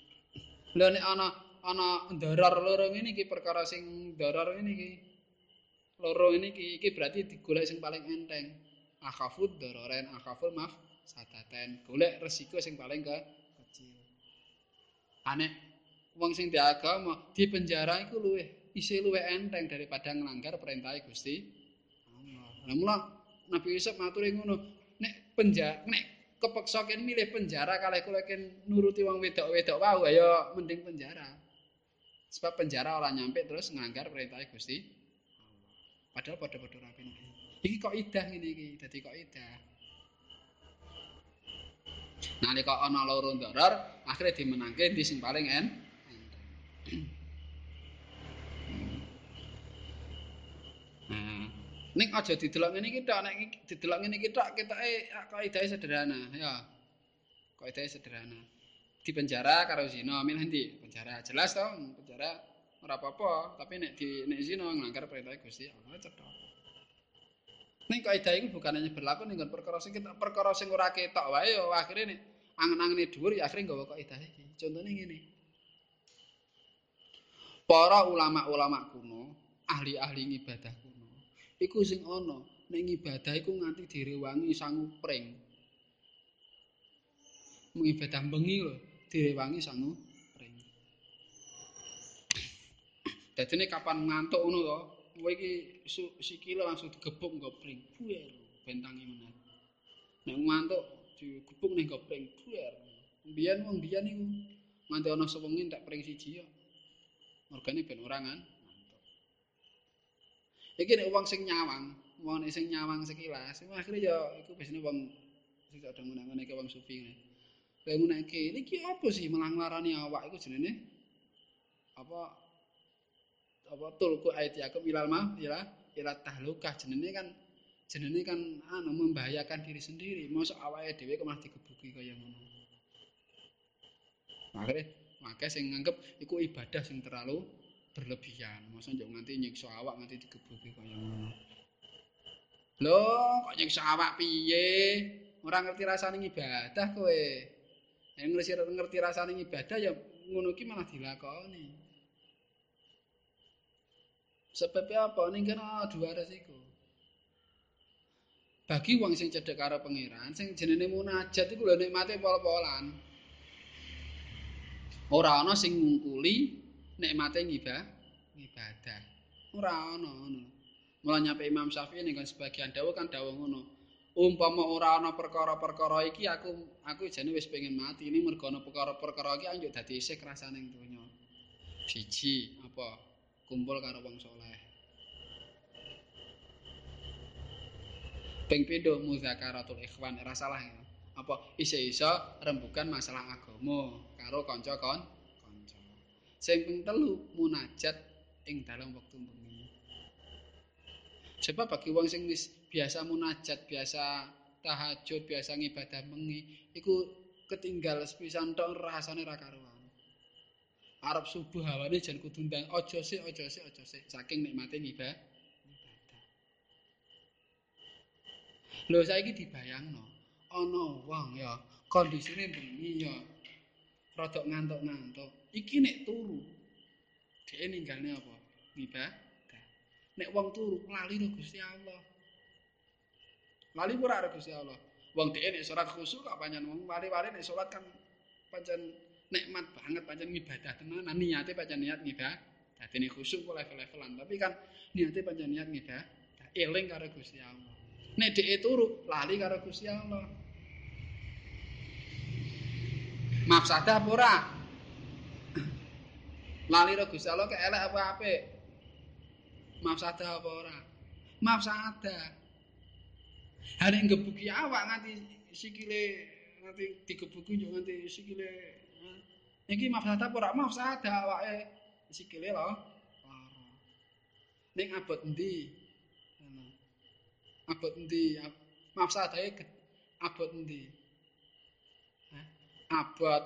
Lha nek ana ana ndarar loro ngene iki perkara sing ndarar ngene iki. Loro ini iki, iki berarti digolek sing paling enteng. Akhafud dararen akhaful maf sadaten golek resiko sing paling ke kecil aneh wong sing di agama di penjara iku luwih isi luwih enteng daripada ngelanggar perintah Gusti Allah. Lah Nabi Yusuf matur ngono, nek penjara nek kepeksa ken milih penjara kalih kula ken nuruti wong wedok-wedok wae ya mending penjara. Sebab penjara ora nyampe terus nglanggar perintah Gusti Padahal padha-padha rapi. Iki kok idah ngene iki, dadi kok idah. Nalika ana loro ndoror, akhire dimenangke di sing paling en. Nah, ning aja didelok ngene iki tok, nek didelok ngene iki tok ketoke kok idahe sederhana, ya. Kok idahe sederhana. Di penjara karo zina, ndi? Penjara jelas to, penjara ora apa-apa, tapi nek di nek zina nglanggar perintah Gusti Allah cetha. Ning kaidah iku bukan hanya berlaku ning perkara sing kita perkara sing ora ketok wae ya akhire nek angen-angene dhuwur ya akhire nggawa kaidah iki. Contone ngene. Para ulama-ulama kuno, ahli-ahli ibadah kuno, iku sing ana ning ibadah iku nganti direwangi sangu pring. Mengibadah bengi lho, direwangi sangu pring. Dadine kapan ngantuk ngono to, kowe iki sikile langsung digebuk nggo pring. Buer bentangi meneh. Nek ngantuk digebuk ning nggo pring. Buer. Mbiyen wong mbiyen iku nganti ana sewengi tak pring siji yo. Mergane ben ora ngan ngantuk. Iki nek wong sing nyawang, wong sing nyawang sekilas, akhire yo iku biasane wong sing ada ngene-ngene wong sufi ngene. Lah nguneke, iki apa sih melanglarani awak iku jenenge? Apa apa tulku ayat yakum ilal ma ila ila tahlukah jenenge kan jenenge kan anu membahayakan diri sendiri. Mosok awake dhewe kok malah digebuki kaya ngono. Akhire makanya sing nganggep iku ibadah sing terlalu berlebihan. Mosok njuk nganti nyiksa awak nganti digebuki kaya ngono. Lho, kok nyiksa awak piye? Ora ngerti rasane ibadah kowe. Yang ngerti, ngerti rasanya ibadah ya ngono ki malah dilakoni. Sebabnya apa? Ini kan oh, dua resiko. Bagi wong sing cedek karo pangeran, sing jenenge munajat iku lho nikmate pol-polan. Ora ana sing ngungkuli nikmate ngibadah. Ibadah. Ora ana ngono. Mula nyampe Imam Syafi'i ning sebagian dawuh kan dawuh ngono. Umpama ora ana perkara-perkara iki aku aku jane wis pengen mati. Ini mergo ana perkara-perkara iki anjuk dadi isih krasane ing donya. Siji, apa? Kumpul karo wong saleh. Ping pindho muzakaratul ikhwan ora salah ya. Apa iso-iso rembugan masalah agama karo kanca kon kanca. Sing ping telu munajat ing dalam wektu bengi. Sebab bagi wong sing wis biasa munajat, biasa tahajud, biasa ngibadah bengi, iku ketinggal sepisan tok rasane ra karuan. Arab subuh hawane jan kudu ndang aja sik aja sik aja sik saking nikmate ngibadah. Lho saiki dibayangno, ana wong ya kondisine bengi ya rada ngantuk-ngantuk. Iki nek turu dhek ninggalne apa? Ngibadah. Nek wong turu lali karo Gusti Allah. Lali ora karo Gusti Allah. Wong dhek nek salat khusyuk kok pancen wong wali-wali nek salat kan pancen nikmat banget pancen ngibadah tenan niate pancen niat ngibadah. Dadi nek khusyuk kok level-levelan, tapi kan niate pancen niat ngibadah. Eling karo Gusti Allah. Nek dhek turu lali karo Gusti Allah. Mafsadah apa ora? Lali karo Gusti Allah elek apa apik? Mafsadah apa ora? Mafsadah. Hari ngebuki awak nganti sikile nganti digebuki yo nganti sikile. Iki mafsadah apa ora? Mafsadah awake sikile lho. Ning abot endi? abot endi? Mafsadahe abot endi? Abot.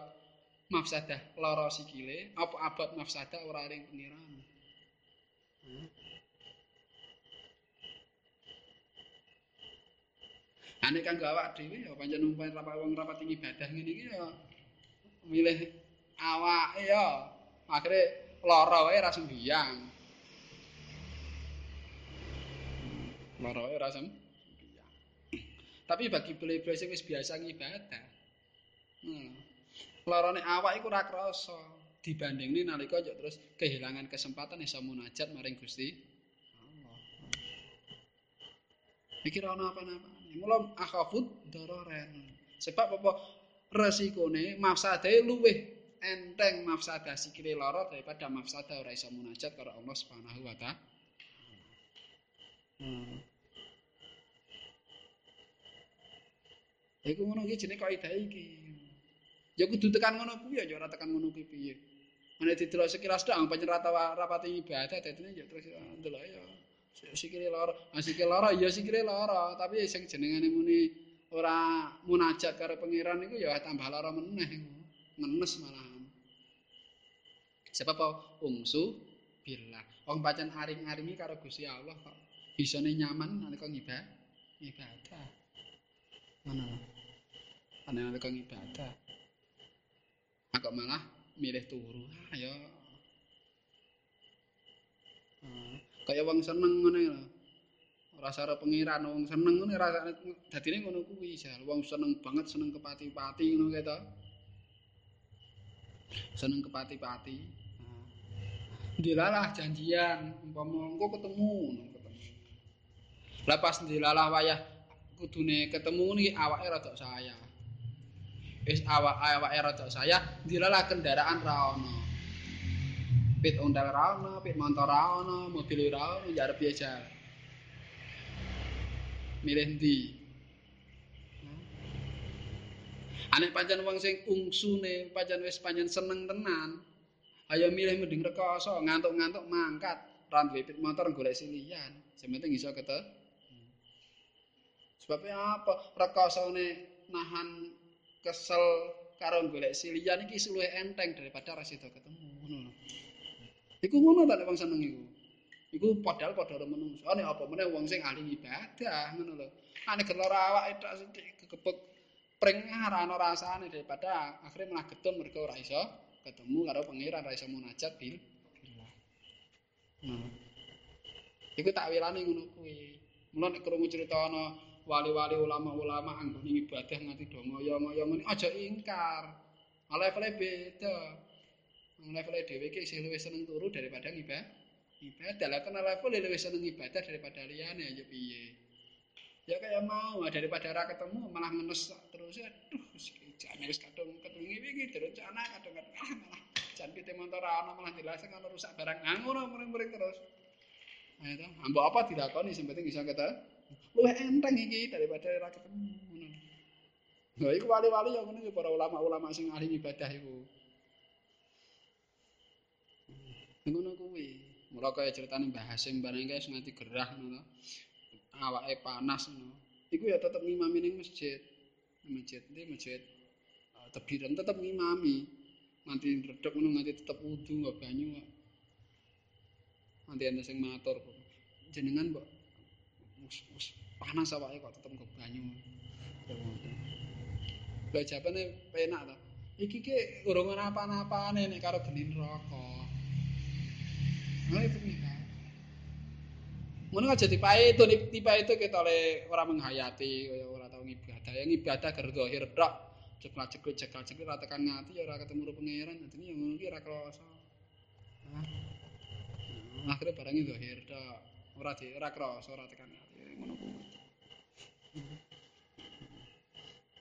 Mafsadah lara sikile. Apa abot? Mafsadah ora ring pengiran. Ane kanggo awak dhewe ya pancen umpama rapat wong rapat ibadah ngene iki ya milih awake ya akhire lara wae ra sembiang Lara ora sem. Tapi bagi beli-beli sing wis biasa ngibadah. Hmm. Larane awak iku ora krasa dibandingne nalika yo terus kehilangan kesempatan iso munajat maring Gusti Allah. Iki ora ana apa-apa. Mula akhafut dororen. Sebab apa? Resikone mafsadae luwih enteng mafsadah sikile lara daripada mafsadah ora iso munajat karo Allah Subhanahu wa taala. Hmm. Iku ngono iki jenenge kaidah iki. Ya kudu tekan ngono kuwi ya ora tekan ngono kuwi piye. Nek didelok sekilas tok pancen rata rapati ibadah dadine ya terus ndelok ya. Sikile lara, ah, sikile lara ya sikile lara, tapi sing jenengane muni ora munajat karo pangeran iku ya tambah lara meneh iku. Ngenes malahan. Sebab apa? Ungsu billah. Wong pancen aring-aringi karo Gusti Allah kok bisane nyaman nalika ngibadah. Ibadah. Ngono. Ana nalika ibadah. Kok malah milih turu. Ah ya. Hmm. Kaya wong seneng ngene lho. Rasa ora pengiran wong seneng ngene rasane dadine ngono kuwi jal. Wong seneng banget seneng kepati-pati ngono kae to. Seneng kepati-pati. Dilalah janjian umpama engko ketemu ketemu. Pas dilalah wayah kudune ketemu niki awake rada saya. wis awak-awake rada saya dilalah kendaraan ra ono. Pit ondal ra ono, pit motor ra ono, mobil ra ono, arep biasa. Milih ndi? Ane pancen wong sing ungsune pancen wis pancen seneng tenan. Ayo milih mending rekoso, ngantuk-ngantuk mangkat, ra motor golek silian. Sing penting iso ketemu. Sebabnya apa? Rekosone nahan kesel karo golek silian iki luwih enteng daripada ra ketemu ngono. Iku ngono ta wong seneng iku. Iku padahal padha menungso. Nek apa meneh wong sing ahli ibadah ngono lho. Ane gelora awake tok sithik kekepek pring ora ana rasane daripada akhirnya malah getun mergo ora iso ketemu karo pangeran ora iso munajat bil. Nah. Iku tak wilane ngono kuwi. Mulane nek krungu ana wali-wali ulama-ulama anggone ibadah nganti do ngoyo-ngoyo ngene aja ingkar. Levelnya beda. Levelnya dhewe iki isih luwih seneng turu daripada ibadah. Ibadah lah kena level luwih seneng ibadah daripada liyane ya piye. Ya kayak mau daripada ora ketemu malah ngenes terus aduh jane wis kadung ketemu iki direncana kadung-kadung ah malah jan pite motor ana malah dilaseng ana rusak barang ah, ngono muring-muring terus. Ayo to, ambok apa dilakoni sing penting bisa ketemu. luwih enteng iki daripada ora ketemu. Lha iku wali-wali ya ngono para ulama-ulama sing ahli ibadah iku. Ngono kuwi. Mula kaya critane Mbah Hasim bareng guys nganti gerah ngono. Awake panas ngono. Iku ya tetep ngimami ning masjid. Masjid ndi masjid uh, tebiran tetep ngimami. Nganti redek ngono nganti tetep wudu nggo banyu. Nanti ana sing matur jenengan kok panas awake kok tetep nggo banyu. Lah jabane penak to. Iki ki urung ana apa-apane nek karo geni neraka. Nah itu nih kan. Ngono aja tipae itu tipae itu kita oleh orang menghayati kaya ora tau ngibadah. Yang ibadah ger zahir tok. Ceklak cekluk cekal cekluk ora tekan ngati ya ora ketemu karo pangeran. Dadi ya ngono ki ora krasa. Nah, akhirnya barangnya zahir tok. Ora di ora krasa ora tekan ngati. ngono kuwi.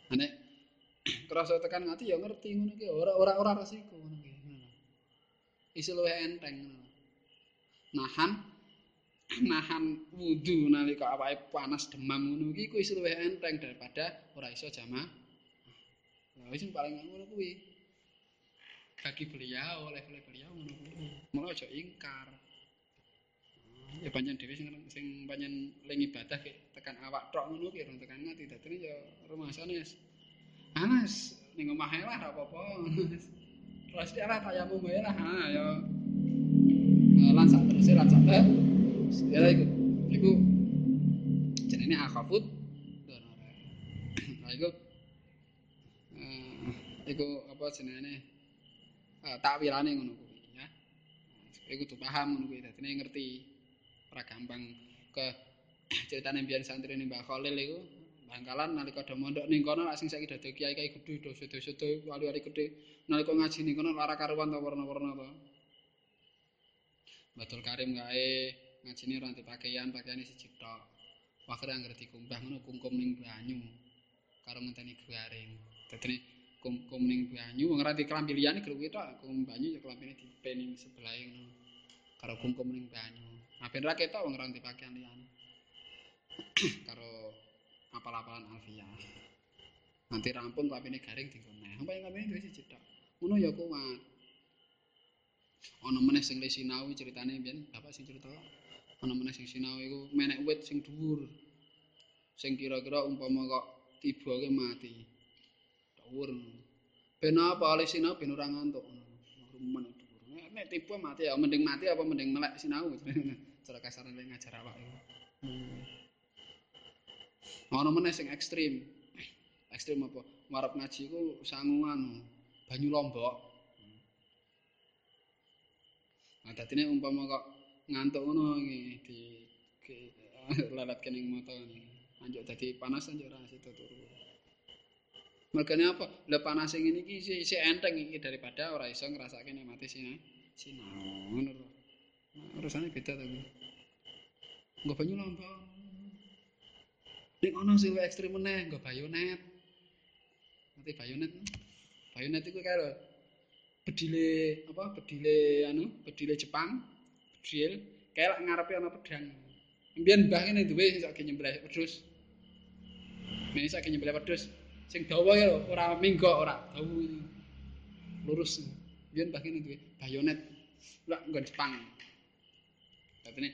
Nek krasa tekan ati ya ngerti ngono ki ora ora ora resiko ngono ki. Isi luwih enteng ngono. Nahan. Nahan wudu nalika awake panas demam ngono. Ki kuwi luwih enteng daripada ora iso jamaah. Lah wis paling ngono kuwi. Bagi beliau oleh oleh beliau ngono kuwi. Mula aja ingkar. ya pancen dhewe sing sing pancen ling ibadah tekan awak tok ngono ki tekan ati dadi ya rumasane wis Anas ning omah ae lah ora apa-apa terus dia lah tayamum wae lah. Ha ya. Lan sak terus lan sak ya? Iku iku jenenge akhafut nah iku uh, iku apa jenenge uh, takwilane ngono kuwi ya. Iku tuh paham ngono kuwi dadi ngerti. Ora gampang. Ke ceritane biyen santri ning Mbah Khalil iku Bangkalan nalika do mondok ning kono lak sing saiki dadi kiai-kiai gedhe do sedo-sedo wali-wali gedhe nalika ngaji ning kono lara karuan to warna-warna to Batul Karim gae ngajine ora pakaian pakaiane siji tok Wakre anggere dikumbah ngono kungkum ning banyu karo ngenteni garing. Dadi kum kum ning banyu wong ora diklambi liyane gruwi tok kum banyu ya klambine dipeni sebelah ngono. Karo kum kum ning banyu. Nah ben ketok wong ora pakaian liyane. karo apal-apalan alfiah. Nanti rampung klambine garing dienggo neh. Umpamane klambine duwe siji tok. Ngono ya kuat. Ana meneh sing le sinau ceritane mbiyen bapak sing cerita. Ana meneh sing sinau iku menek wit sing dhuwur. Sing kira-kira umpama kok tiba ke mati. Dhuwur. Ben apa oleh sinau ben ora ngantuk. Rumen dhuwur. Nek tiba mati ya mending mati apa mending melek sinau. Cara kasar nek ngajar awak iku. Hmm. Ana meneh sing ekstrim. Ekstrim apa? Marep ngaji iku sangungan banyu lombok. Dadine umpama kok ngantuk ngono iki di lelet kening iki. anjuk dadi panas anjuk ora sida turu. Mergane apa? Lah panas sing ngene iki si, enteng iki daripada ora iso ngrasake nikmate. Sinau. Lho. Nah, urusane beda to kuwi. Nggo banyu lomba. Ning ana sing ekstrem meneh, nggo bayonet. Nanti bayonet. Bayonet iku kaya bedile apa? Bedile anu, bedile Jepang. Bedil kayak ngarepe ana pedang. Mbiyen mbah ngene duwe iso nyembelih wedhus. Mene saking nyembelih wedhus sing dawa ya ora minggo ora dawa lurus. Mbiyen mbah ngene duwe bayonet. Lah nggon Jepang. Katene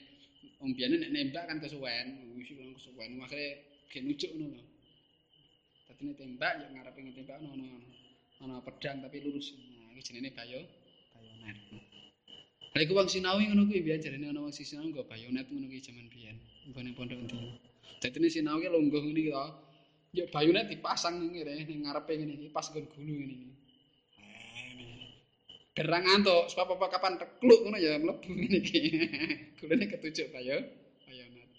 wong biyane nek nembak kan kesuwen, wis wong kesuwen makare gen ujuk ngono lho. Katene tembak ya ngarepe ngetembak ono ana pedang tapi lurus. Iki jenenge bayo bayonet. Lah iku wong sinau ngono kuwi biyen jarene ana wong sinau nggo bayonet ngono kuwi jaman biyen. Nggone pondok endi. Dadine sinau ki lungguh ngene iki to. Ya bayonet dipasang ngene ning ngarepe ngene iki pas nggon gulu ngene iki. Gerang antuk sebab apa kapan tekluk ngono ya mlebu ngene iki. Gulune ketujuk bayo bayonet.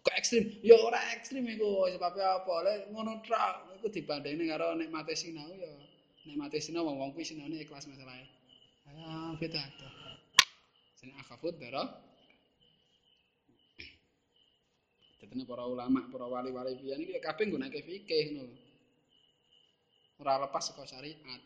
Kok ekstrim? Ya ora ekstrim iku sebab apa? Lek ngono tok iku dibandingne karo nikmate sinau ya. Nikmate sinau wong-wong kuwi sinaune ikhlas masalahe. Ah, beda to. Jeneng akhafud dara. Tetene para ulama, para wali-wali piye iki kabeh nggunakake fikih ngono. Ora lepas saka syariat.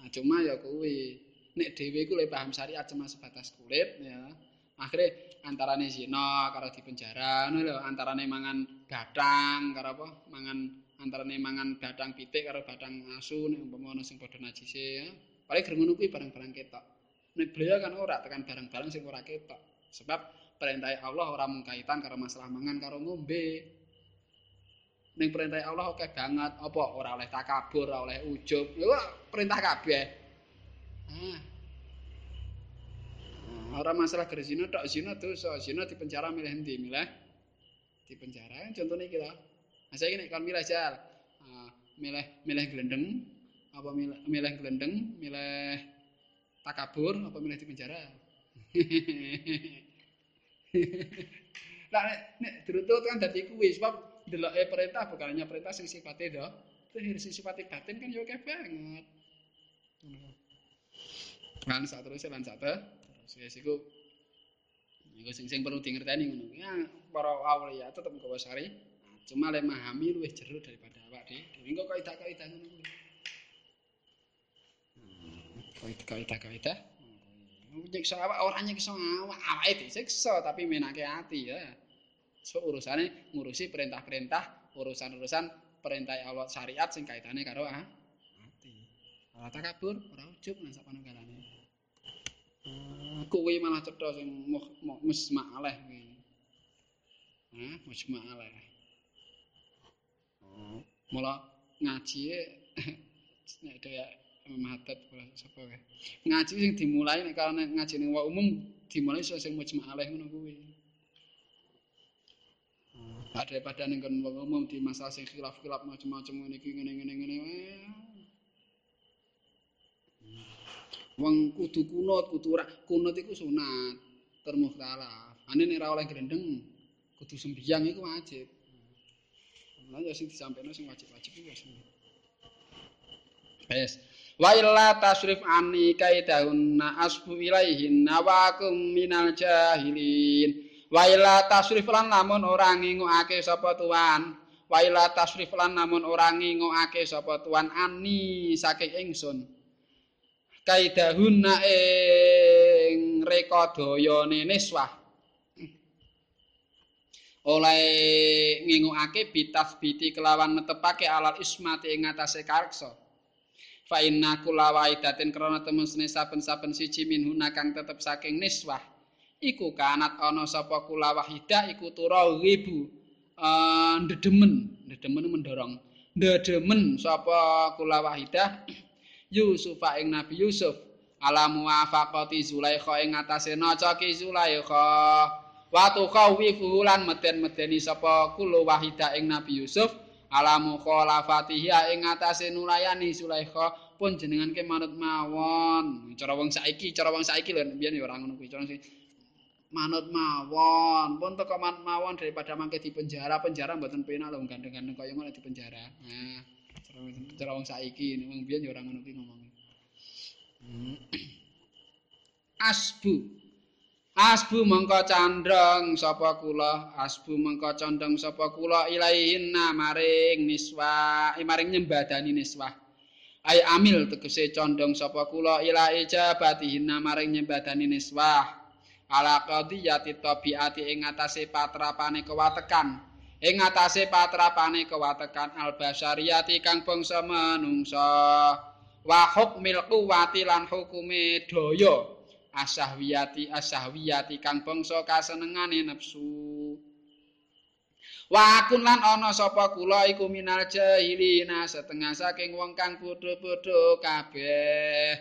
Nah, cuma ya kuwi nek dhewe iku le paham syariat cuma sebatas kulit ya. Akhire antarane zina karo dipenjara ngono lho, antarane mangan batang karo apa? Mangan antarane mangan batang pitik karo batang asu nek umpama ana sing padha najise ya. Paling gerung ngono kuwi barang-barang ketok. Nek beliau kan ora tekan barang-barang sing ora ketok. Sebab perintah Allah ora mung kaitan karo masalah mangan karo ngombe. Ning perintah Allah oke banget, apa ora oleh takabur, ora oleh ujub. Ya perintah kabeh. Ah. Ora masalah gara zina tok zina dosa, zina dipenjara milih endi? Milih dipenjara. Contohnya iki to. Nah, saya ini kan milih jal. Uh, milih milih gelendeng apa milih, milih gelendeng, milih takabur, apa milih di penjara? Nah, nek dirutut kan dadi kuwi sebab deloke perintah bukan hanya perintah sing sifate do, terus sing sifate batin kan yo banget. Lan sak terus lan sak terus wis iku iku sing sing perlu dingerteni ngono. Ya para awliya tetep gawa sari. Cuma le memahami luwih jero daripada awak dhewe. Engko kaidah-kaidah ngono kuwi. kaidah-kaidah. Nyiksa awak ora nyiksa awak, awake disiksa tapi menake ati ya. So urusane ngurusi perintah-perintah, urusan-urusan perintah Allah syariat sing kaitane karo ah, ati. Ora takabur, ora ujub lan sak panunggalane. Hmm, kuwi malah cetha sing musma aleh kuwi. Hah, musma aleh. Mula ngaji nek kaya Mahadat sapa kae. Ngaji sing dimulai nek kalau ngaji ning umum dimulai sing mujma alaih ngono kuwi. Hmm. Daripada ning kon wong umum di masa sing khilaf-khilaf macam-macam ngene iki ngene-ngene ngene wae. Wong kudu kunut, kudu ora kunut iku sunat, termukhtalaf. Ane nek ora oleh grendeng kudu sembiang iku wajib. Ya sing disampaikan sing wajib-wajib iku wis. Yes. wa illa tasrif anni kaidahunna asbu ilaihin nawakum minal jahilin wa illa tasrif lan lamun ora ngingukake sapa tuan waila tasrif lan namun ora ngingokake sapa tuan ani saking ingsun kaidahunna ing rekodayane niswah oleh ngingokake bitasbiti kelawan netepake alal ismati ing ngatasé karksa fa inna kula waidatin krana temen saben-saben siji minhuna kang tetep saking niswah. Iku kanat ana sapa kula wahidah iku tura ribu uh, ndedemen. Ndedemen mendorong. Ndedemen sapa kula wahidah Yusuf ing Nabi Yusuf. Ala muwafaqati Zulaikha ing atase naca ki Zulaikha wa tuqawifu lan meden-medeni sapa kula wahidah ing Nabi Yusuf ala mukhalafatihi ing atase nulayani Zulaikha pun jenengan ke manut mawon. Cara wong saiki cara wong saiki lho biyen ya ora ngono kuwi cara manut mawon. Pun teko manut mawon daripada mangke di penjara penjara mboten penak lho gandeng-gandeng kaya ngono di penjara. Nah cara wong saiki wong biyen ya ora ngono kuwi ngomong hmm. asbu asbu mengko candeng sapa kula? Asbu mengko condong sapa kula? Ilaihinna maring niswa eh, maring nyembadani niswa. Ay amil tegese condong sapa kula? Ila ijabatihinna maring nyembadani niswa. Ala qadiyati tabiati ing atase patrapane kewatekan. Ing atase patrapane kewatekan al basyariyati kang bangsa manungsa wa hukmil quwati lan hukume daya asahwiyati asahwiyati kang bangsa kasenengane nafsu wa akun lan ana sapa kula iku minal jahilina setengah saking wong kang bodho-bodho kabeh.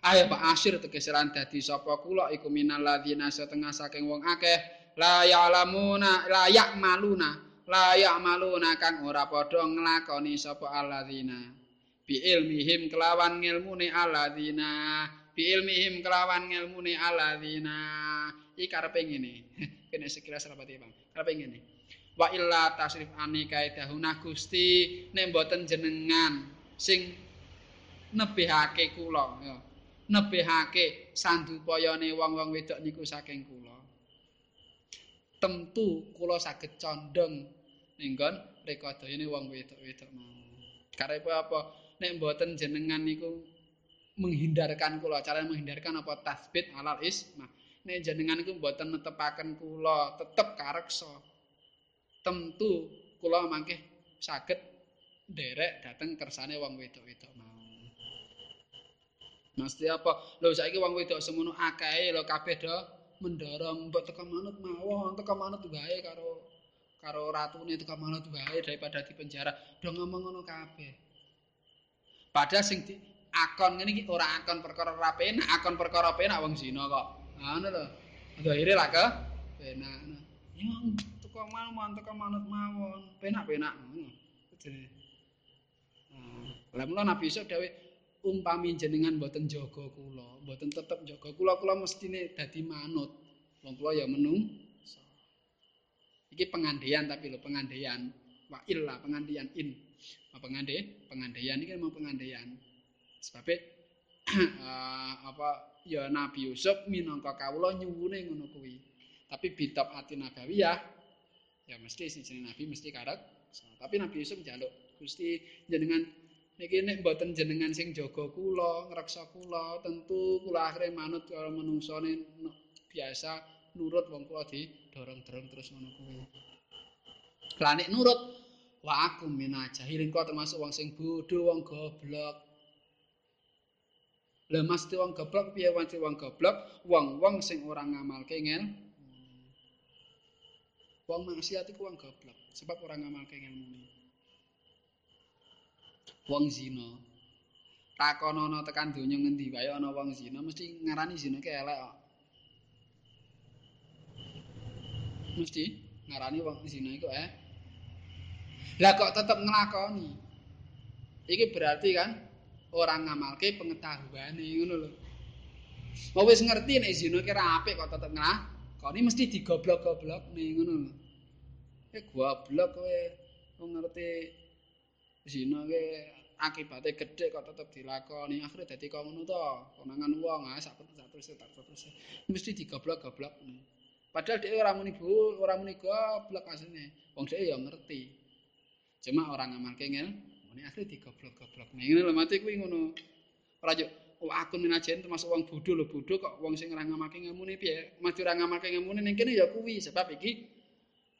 Ayo Pak Asir tegesiran dadi sapa kula iku minal ladzina setengah saking wong akeh. La ya'lamuna la ya'maluna la ya'maluna kang ora padha nglakoni sapa alladzina bi ilmihim kelawan ngilmune alladzina bi ilmihim kelawan ngilmune alladzina iki karepe ngene kene sekilas rapati Bang karepe ngene wa illa tasrif ani kaidahuna Gusti nek mboten jenengan sing nebihake kula ya nebihake sandupayane wong-wong wedok niku saking kula. Tentu kula saged condong ning nggon rekadayane wong wedok-wedok mau. Karepe apa? Nek mboten jenengan niku menghindarkan kula, cara menghindarkan apa tasbit alal isma. Nek jenengan niku mboten netepaken kula, tetep kareksa. Tentu kula mangke saged nderek dateng kersane wong wedok-wedok mau. Mesti apa? Lho saiki wong wedok semono akeh lho kabeh do mendorong mbok teko manut mawon, teko manut wae karo karo ratune teko manut wae daripada di penjara. Do ngomong ngono kabeh. Padahal sing di akon ngene iki ora akon perkara ora penak, akon perkara penak wong zina kok. Ngono lho. Akhire lah ke penak. Ya teko mawon, teko manut mawon, penak-penak ngono. Lah mulo Nabi Yusuf dhewe umpami jenengan mboten jaga kula, mboten tetep jaga kula, kula mestine dadi manut. Wong kula ya menung. Iki pengandian tapi lho pengandian. Wa illa pengandian in. Apa pengande? Pengandian iki memang pengandian. Sebab uh, apa ya Nabi Yusuf minangka kawula nyuwune ngono kuwi. Tapi bitab ati nabawiyah ya mesti sing Nabi mesti karek. Tapi Nabi Yusuf njaluk Gusti jenengan niki nek mboten jenengan sing jaga kula, ngreksa kula, tentu kula akhire manut karo menungsane biasa nurut wong kula di dorong-dorong terus ngono kuwi. Lah nek nurut wa aku minajahilin kok termasuk wong sing bodho, wong goblok. Lah mesti wong goblok piye mesti wong goblok? Wong-wong sing ora ngamalke ngel. Wong maksiat iku wong goblok sebab ora ngamalke ngilmune. wong zina. Takonono tekan donya ngendi wae ana wong zina mesti ngarani zina ki elek kok. Mesti ngarani wong zina iku eh. Lah kok tetep nglakoni. Iki berarti kan orang ngamalke pengetahuane ngono lho. Mau wis ngerti nek zina ki ra apik kok tetep nglakoni mesti digoblok-goblok ngono lho. Eh goblok kowe ngerti zina ki akibate gedhe kok tetep dilakoni akhire dadi kok ngono to konangan wong ah sak terus tak terus mesti digoblok-goblok padahal dhek ora muni bu ora muni goblok asline wong dhek ya ngerti Cuma orang ngamalke ngel, ini asli digoblok-goblok. Ini lho mati kuwi ngono. Ora yo oh, aku minajen termasuk wong bodho lho bodho kok wong sing ora ngamalke ngelmune piye? Maju ora ngamalke ngelmune ning kene ya kuwi sebab iki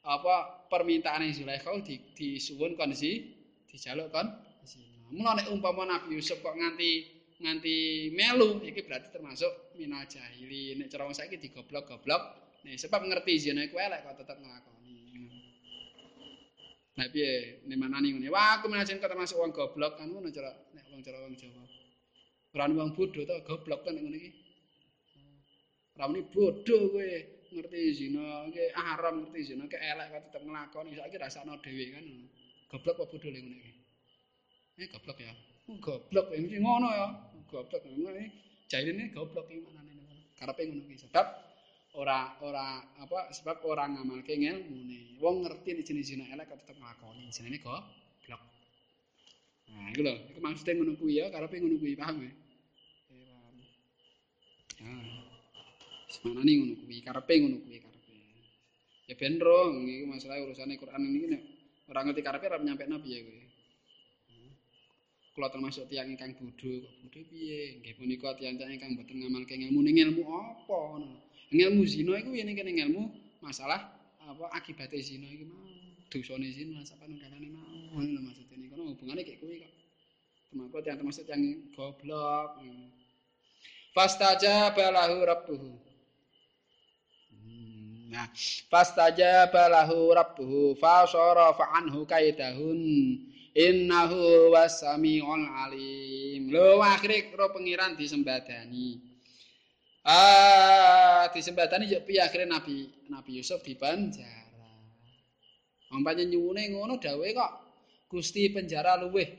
apa permintaan Zulaikha di disuwun kon si dijaluk kon zina. Mula nek umpama Nabi Yusuf kok nganti nganti melu iki berarti termasuk minal jahili. Nek cara wong saiki digoblok-goblok, nek sebab ngerti zina iku elek kok tetep nglakoni. Lah piye nemanani ngene. Wah, aku menajen kok termasuk wong goblok kan ngono cara nek wong cara wong Jawa. Ora wong bodho to goblok kan ngene iki. Ora muni bodho kowe ngerti zina iki haram ngerti zina ki elek kok tetep nglakoni saiki rasakno dhewe kan. Goblok apa bodho ngene iki. Eh goblok ya. Oh, goblok iki ngono ya. Goblok ngono iki. Jailene goblok iki manane ngono. Karepe ngono iki sebab ora ora apa sebab orang ngamalke ngilmune. Wong ngerti nek jenis zina elek kok tetep nglakoni. Jenenge goblok. Nah, iku lho, iku maksude ngono ya, karepe ngono kuwi, paham ya? Paham. Ya. Semanane ngono kuwi, karepe ngono kuwi. Ya ben rong, iku masalah urusane Quran ini nek ora ngerti karepe ora nyampe nabi ya kuwi. Kula termasuk tiyang ingkang bodho, kok bodho piye? Nggih punika tiyang-tiyang ingkang boten ngamalke ilmu ning ilmu apa. Ilmu zina iku yen kene ilmu masalah apa akibate zina iki mau. Dosane zina sapa nangane mau. Ngono maksude niku ono hubungane kek kuwi kok. Temako yang termasuk yang goblok. Fastajaba lahu rabbuhu. Hmm, nah, fastajaba lahu rabbuhu fa anhu kaidahun. Innahu wasamiul alim. Lho akhire karo pengiran disembadani. Ah, disembadani yo piye akhire Nabi Nabi Yusuf di penjara. Ampane nyuwune ngono dawe kok Gusti penjara luweh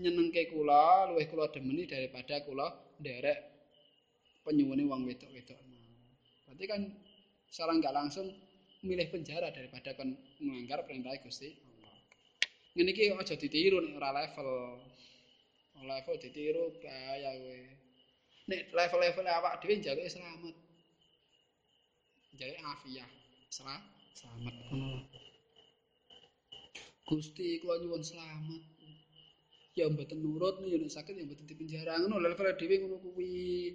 nyenengke kula, luweh kula demeni daripada kula nderek penyuwune wong wedok-wedok. Berarti kan secara enggak langsung milih penjara daripada kan melanggar perintah Gusti Allah. Ngene iki aja ditiru nek ora level. Level ditiru bahaya kowe. Nek level-level awak dhewe njaluk selamat. Njaluk afiah, selamat, selamat ngono. Gusti kula nyuwun selamat. Ya mboten nurut ya nek sakit ya mboten dipenjara ngono level dhewe ngono kuwi.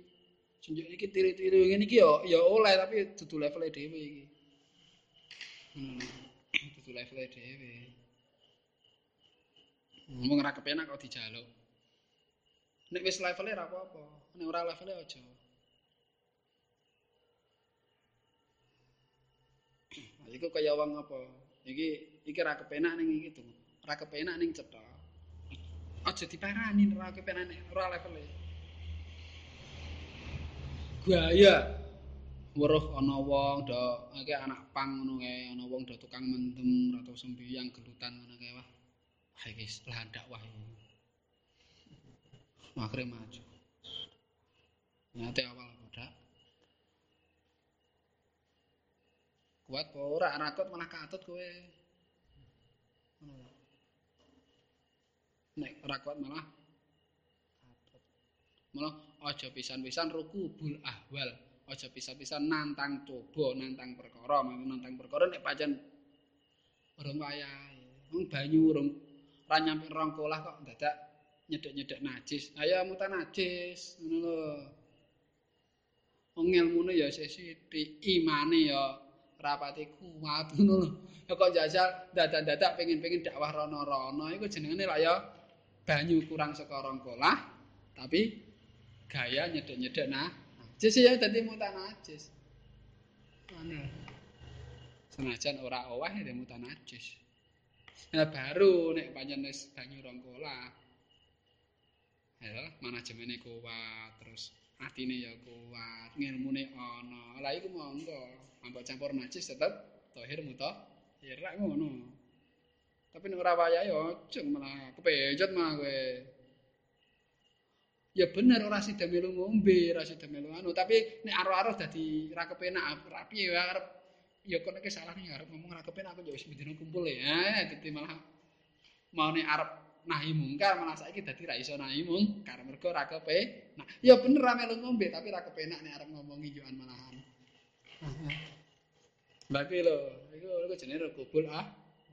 Senjuk iki tiru-tiru ngene iki ya ya oleh tapi dudu level dhewe iki. Hmm. Dudu level dhewe. Ngomong ra kepenak kok dijaluk. Nek wis level ora apa-apa. nek ora levele aja. Iku kaya wong apa? Iki iki ra kepenak ning iki to. Ra kepenak ning cetha. Aja diparani ra kepenak nek ora levele. Gaya weruh ana wong do akeh anak pang ngono kae ana wong do tukang mendem atau sembiang gelutan ngono kae wah. Wah iki landak wah iki. Akhire maju. Ngate awal pada. Kuat apa ora rakot malah katut kowe. Nek rakot malah katut. Malah aja pisan-pisan ruku bul ahwal. Aja pisan-pisan nantang coba, nantang perkara, nantang perkara nek pancen urung wayahe. Banyu urung ra nyampe rong kolah kok dadak nyedek-nyedek najis. Ayo mutan najis, ngono lho. ngilmune ya sithik, imane ya rapati kuat ngono lho. Kok jajal dadak-dadak pengen-pengen dakwah rono-rono iku jenengane lak ya banyu kurang saka rong kolah tapi gaya nyedek-nyedek nah. Najis ya dadi mutan najis. Ana. Senajan ora owah ya mutan najis. Nah baru nek pancen wis banyu rong kolah. Ya, manajemene kuat terus atine ya kuat, ngilmune ana. Lah iku monggo, ambek campur najis tetep tahir muta. Ya ngono. Tapi nek ora wayahe aja malah kepejot mah kowe. Ya bener ora sida melu ngombe, ora sida melu anu, tapi nek aro-aro dadi ra kepenak rapi ya arep ya kok nek salah nih arep ngomong ra kepenak aku ya wis bendino kumpul ya. Dadi malah mau nek arep nahi mungkar malah saiki dadi ra iso nahi mungkar mergo ra kepe. Nah, ya bener ra melu ngombe tapi ra kepenak nek arep ngomongi joan malahan. Ki lho, iku iku jenenge kubul ah.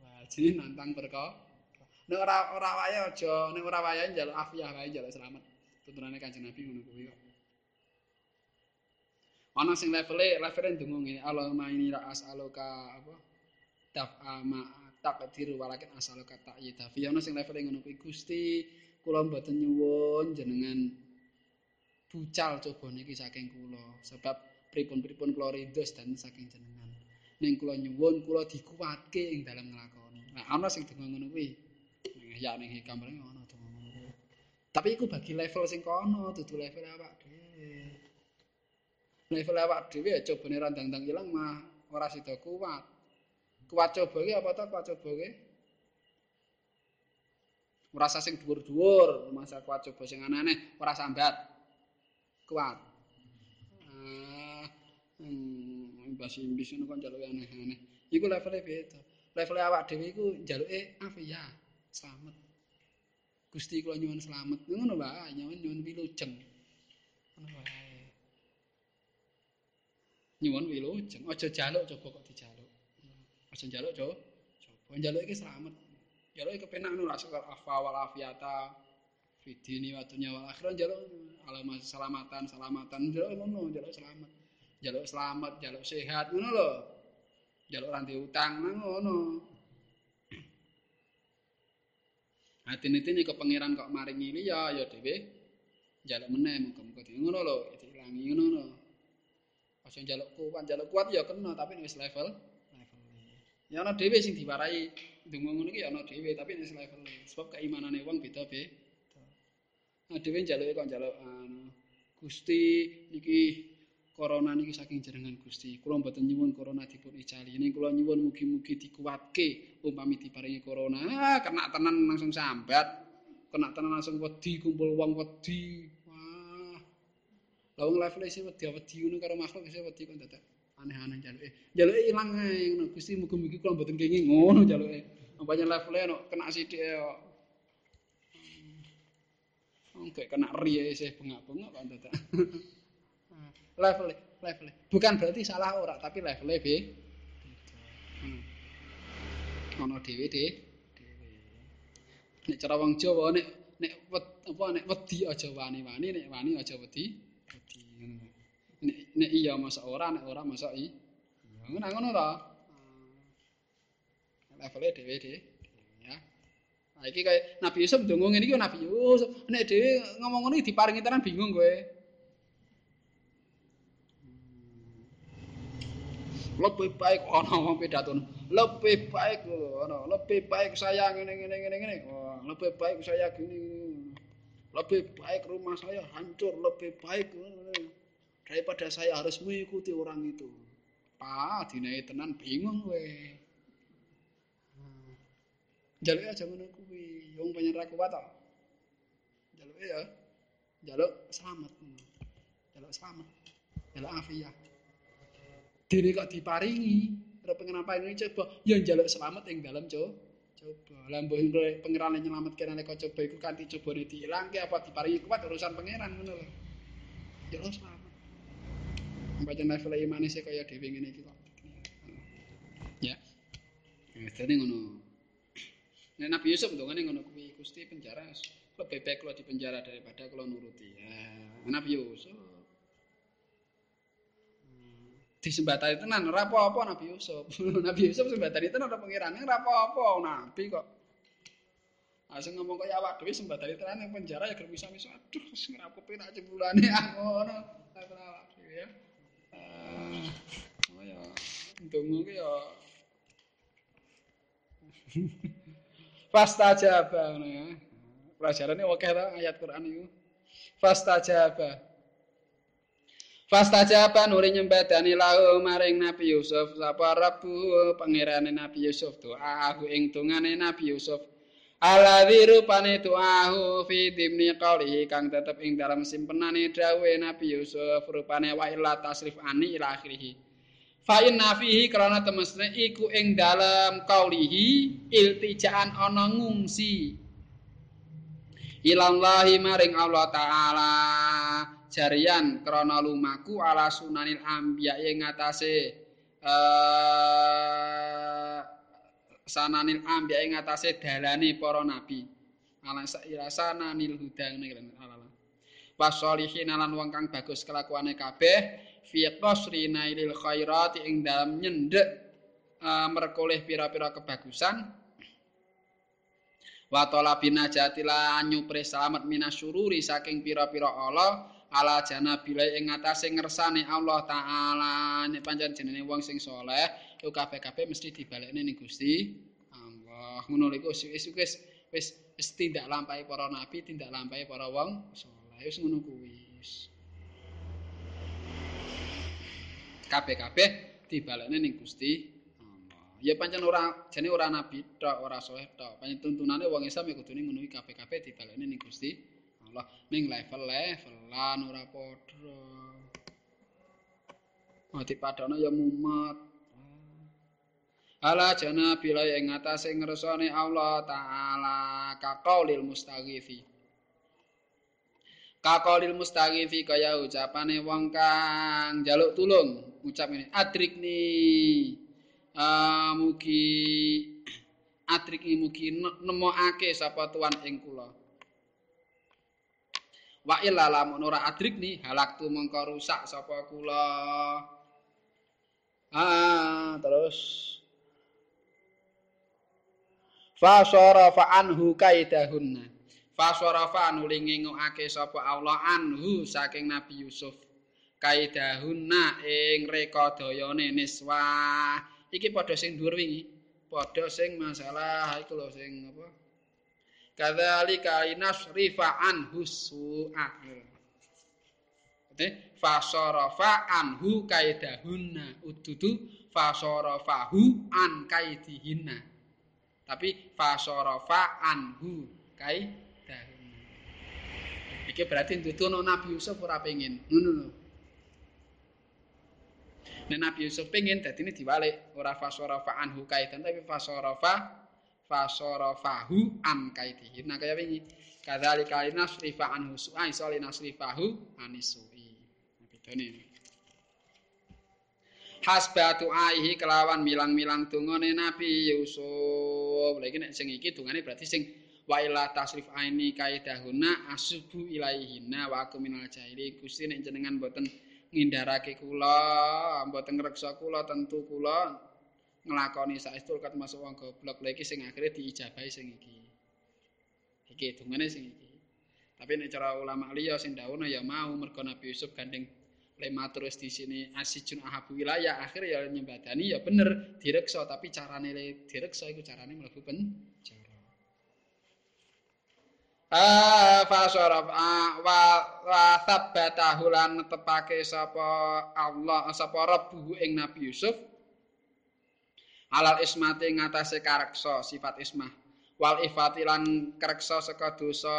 Wah, jenenge nantang perko. nek ora ora wae aja nek ora wae njaluk afiah wae njaluk selamat tuntunane kanjeng Nabi ngono kuwi kok ana sing levele levele ndonga ngene Allahumma inni as'aluka apa taf ama takdir walakin as'aluka ta'yid fi ana sing levele ngono kuwi Gusti kula mboten nyuwun jenengan bucal coba niki saking kula sebab pripun-pripun kula ridho dan saking jenengan. Ning kula nyuwun kula dikuatke ing dalam nglakoni. Nah ana sing donga ngono kuwi? Ya ning hikam ngono tapi iku bagi level sing kono dudu level awak dhewe. Level awak dhewe ya cobane randang-randang ilang mah ora sida kuat. Kuat coba iki apa to kuat coba iki? Ora sing dhuwur-dhuwur, masa kuat coba sing aneh-aneh ora sambat. Kuat. Ah, hmm, basi imbis ngono kan jaluke aneh-aneh. Iku levele beda. Level awak dhewe iku jaluke afia, selamat. Gusti kula nyuwun selamat. Ngono wae, nyuwun nyuwun wilujeng. Ngono wae. nyuwun wilujeng aja jaluk coba kok dijaluk aja jaluk coba coba jaluk iki slamet jaluk iki kepenak nu rasul afa wal afiata fidini wa dunya wal akhirat jaluk alamat selamatan selamatan. Jaluk ngono jaluk selamat. Jaluk selamat jaluk sehat ngono lho. Jaluk ranti utang ngono. Hati-hati ini kepengiran kok maringi liya ya dhewe jaluk meneh muga-muga ngono lho diilangi ngono lho. Aja njaluk kuat, njaluk kuat ya kena, tapi wis level. Ya ana dhewe sing diwarai ndonga ngono iki ya ana dhewe, tapi wis level. Sebab keimanane wong beda be. Nah dhewe njaluke kok njaluk anu Gusti niki corona niki saking jenengan Gusti. Kula mboten nyuwun corona dipun icali. Ning kula nyuwun mugi-mugi dikuatke umpami diparingi corona. Ah, kena tenan langsung sambat. Kena tenan langsung wedi kumpul wong wedi. Lah wong level isih wedi-wedi ngono karo makhluk isih wedi kok dadak aneh-aneh jaluke. Jaluke ilang ae ngono Gusti muga-mugi kula mboten kenging ngono jaluke. Ampanya level e kena sithik e kok. Oke, kena ri isih bengak-bengok kok dadak. level level bukan berarti salah ora tapi level e be. Hmm. Ono dhewe de. Nek cara wong Jawa nek nek apa nek wedi aja wani-wani nek wani aja wedi. Nek nek iya masa ora nek ora masa i. Ngono ngono ta. Levele dhewe de ya. Nah, iki kaya Nabi Yusuf ndonga ngene iki Nabi Yusuf. Nek dhewe ngomong ngono diparingi tenan bingung kowe. Lebih baik ana wong pidato lebih baik ana lebih baik saya ngene ngene ngene ngene. Lebih baik saya gini lebih baik rumah saya hancur lebih baik daripada saya harus mengikuti orang itu. Ah, dinai tenan bingung we. Jaluk aja ngono kuwi, wong penyen ra kuat to. Jaluk ya. Jaluk selamat. Jaluk selamat. Jaluk afiat. Dene kok diparingi, ora pengen apa ini coba, ya jaluk selamat ing dalam coba. Coba. Lah mbok pangeran nyelametke nek kok coba iku kanthi cobane diilangke apa diparingi kuat urusan pangeran ngono lho. Jaluk selamat. Pancen level imane sik kaya dhewe ngene iki kok. Ya. Wis dene ngono. Nek Nabi Yusuf ndongane ngono kuwi Gusti penjara lebih baik kalau di penjara daripada kalau nuruti. Ya, Nabi Yusuf. Disembatani tenan ora apa-apa Nabi Yusuf. Nabi Yusuf sembatani tenan ora pengiran ora apa-apa Nabi kok. Asing ngomong kaya awak dhewe sembatani tenan ning penjara ya germisa-misa. Aduh, sing rapopi tak jebulane ngono. Awak dhewe ya. Oh ya, ki ya. Fastajaba ngono ya. Pelajarane akeh ta ayat Quran iku. Fastajaba. Fastajaba nuri nyembadani lahu maring Nabi Yusuf sapa Rabbu pangerane Nabi Yusuf doa aku ing dongane Nabi Yusuf. Aladzi rupane doahu fi dimni qali kang tetep ing dalam simpenane dawuhe Nabi Yusuf rupane wa illa tasrif ani ila akhirih. Fa inna fihi krana temesne iku ing dalam qaulihi iltijaan ana ngungsi. Ilallahi maring Allah taala jarian krana lumaku ala sunanil anbiya ing ngatasé uh, sananil ambiya ing atase dalane para nabi. Ala sananil huda ngene ala wasolihin lan wong kang bagus kelakuane kabeh fi qasri nailil khairat ing dalem nyendek uh, merkoleh pira-pira kebagusan. Wa talabina jatila nyupre selamat minasyururi saking pira-pira Allah ala janabila ing ngatasé ngersane Allah taala. Nek pancen jenenge wong sing saleh iku kabeh-kabeh mesti dibalekne ning Gusti Allah. Ngono iku wis wis wis tindak lampahi para nabi tindak lampahi para wong saleh wis ngono kuwi kabeh-kabeh dibalekne ning Gusti Allah. Ya pancen ora jane ora nabi tok ora saleh tok. Pancen tuntunane wong Islam ya kudune ngono iki kabeh-kabeh dibalekne ning Gusti Allah ning level-levelan ora padha. Oh dipadana ya mumet. Ala jana bila ing ngatasé ngresone Allah taala kaqaulil mustaghifi Kakolil mustaghifi kaya ucapane wong kang njaluk tulung. Ucap ini adrik ni uh, mugi adrik mugi nemokake sapa tuan ing kula wa illa lamun ora adrik halaktu mengko rusak sapa kula ah terus fa sarafa anhu kaidahunna Faswarafa nuli ngingokake sapa Allah anhu saking Nabi Yusuf. Kaidahunna ing rekadayane niswa. Iki padha sing dhuwur wingi. Padha sing masalah iku lho sing apa? Kadzalika inasrifa anhu su'a. Fasarafa anhu kaidahunna ududu fasarafahu an kaidihinna. Tapi fasarafa anhu kaidihinna. Iki berarti ndudono Nabi Yusuf ora pengin. Ngono lho. Nabi Yusuf pengin dadi ini diwalik ora fasarafa anhu kaitan tapi fasarafa fasarafahu am kaitihi. Nah kaya wingi kadzalika nasrifa anhu su'ai soli nasrifahu anisui. Bedane. Hasbatu aihi kelawan milang-milang tungone Nabi Yusuf. Lagi nek sing iki tungane berarti sing wa ila tasrif aini kaidahuna asubu ilaihina wa aku minal jahili gusti nek jenengan mboten ngindarake kula mboten ngreksa kula tentu kula nglakoni saestu kat masuk wong goblok. Lagi sing akhire diijabahi sing iki. Iki dungane sing iki. Tapi nek cara ulama liya sing dawono ya mau mergo Nabi Yusuf gandeng le matur di sini asijun ahabu wilayah akhir ya nyembadani ya bener direksa. Tapi carane direksa iku carane mlebu pen fasaraf wa wa thabbatahu lan tepake sapa Allah sapa rabbuhu ing Nabi Yusuf alal ismati ngatasé kareksa sifat ismah. Wal ifati lan kareksa saka dosa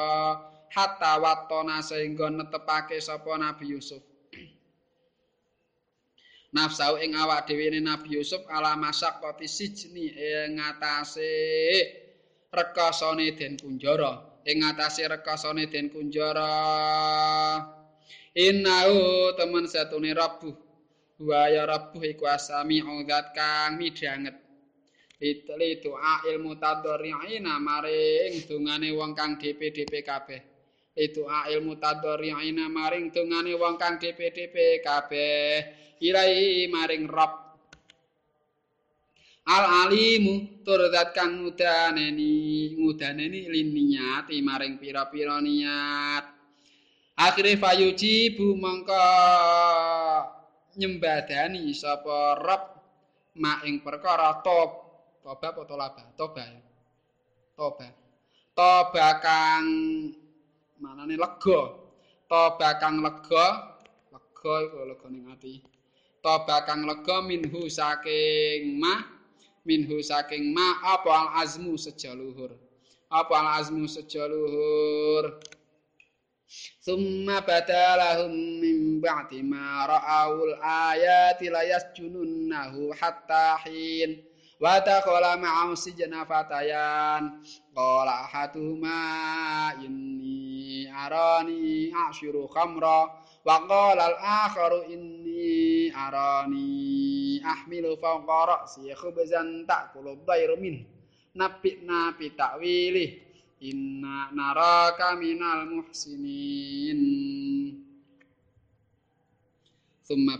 hatta watona sehingga netepake sapa Nabi Yusuf. Nafsau ing awak dhewe Nabi Yusuf ala masaqqati sijni ing ngatasé rekasane den kunjara. Ing ngatasé rekasane den kunjara. Innahu temen satune rabbuh wa ya rabbuh iku asami zat kang midhanget Litli doa ilmu tadori'ina maring dungane wong kang DP-DP kabeh. Itu ilmu tadori'ina maring dungane wong kang DP-DP kabeh. Ilai maring Rabb al alimu tur zat kang ngudaneni. Ngudaneni liniat maring pira-pira niat. Akhire fayuji bu mongko nyembadani sapa rob mak ing perkara tob toba apa tolaba? Toba ya. Toba. Toba kang manane lega. Toba kang lega lega iku lega ning ati. Toba kang lega minhu saking mah minhu saking ma apa al azmu sejaluhur? Apa al azmu sejaluhur badalahum min ba'di ma ra'awul ayati la yasjununnahu hatta hin wa taqala ma'am sijna fatayan qala hatuma inni arani ashiru khamra wa qala al-akharu arani ahmilu fawqa ra'si khubzan ta'kulu dhairu min nabina bitakwili inna naraka minal muhsinin. Summa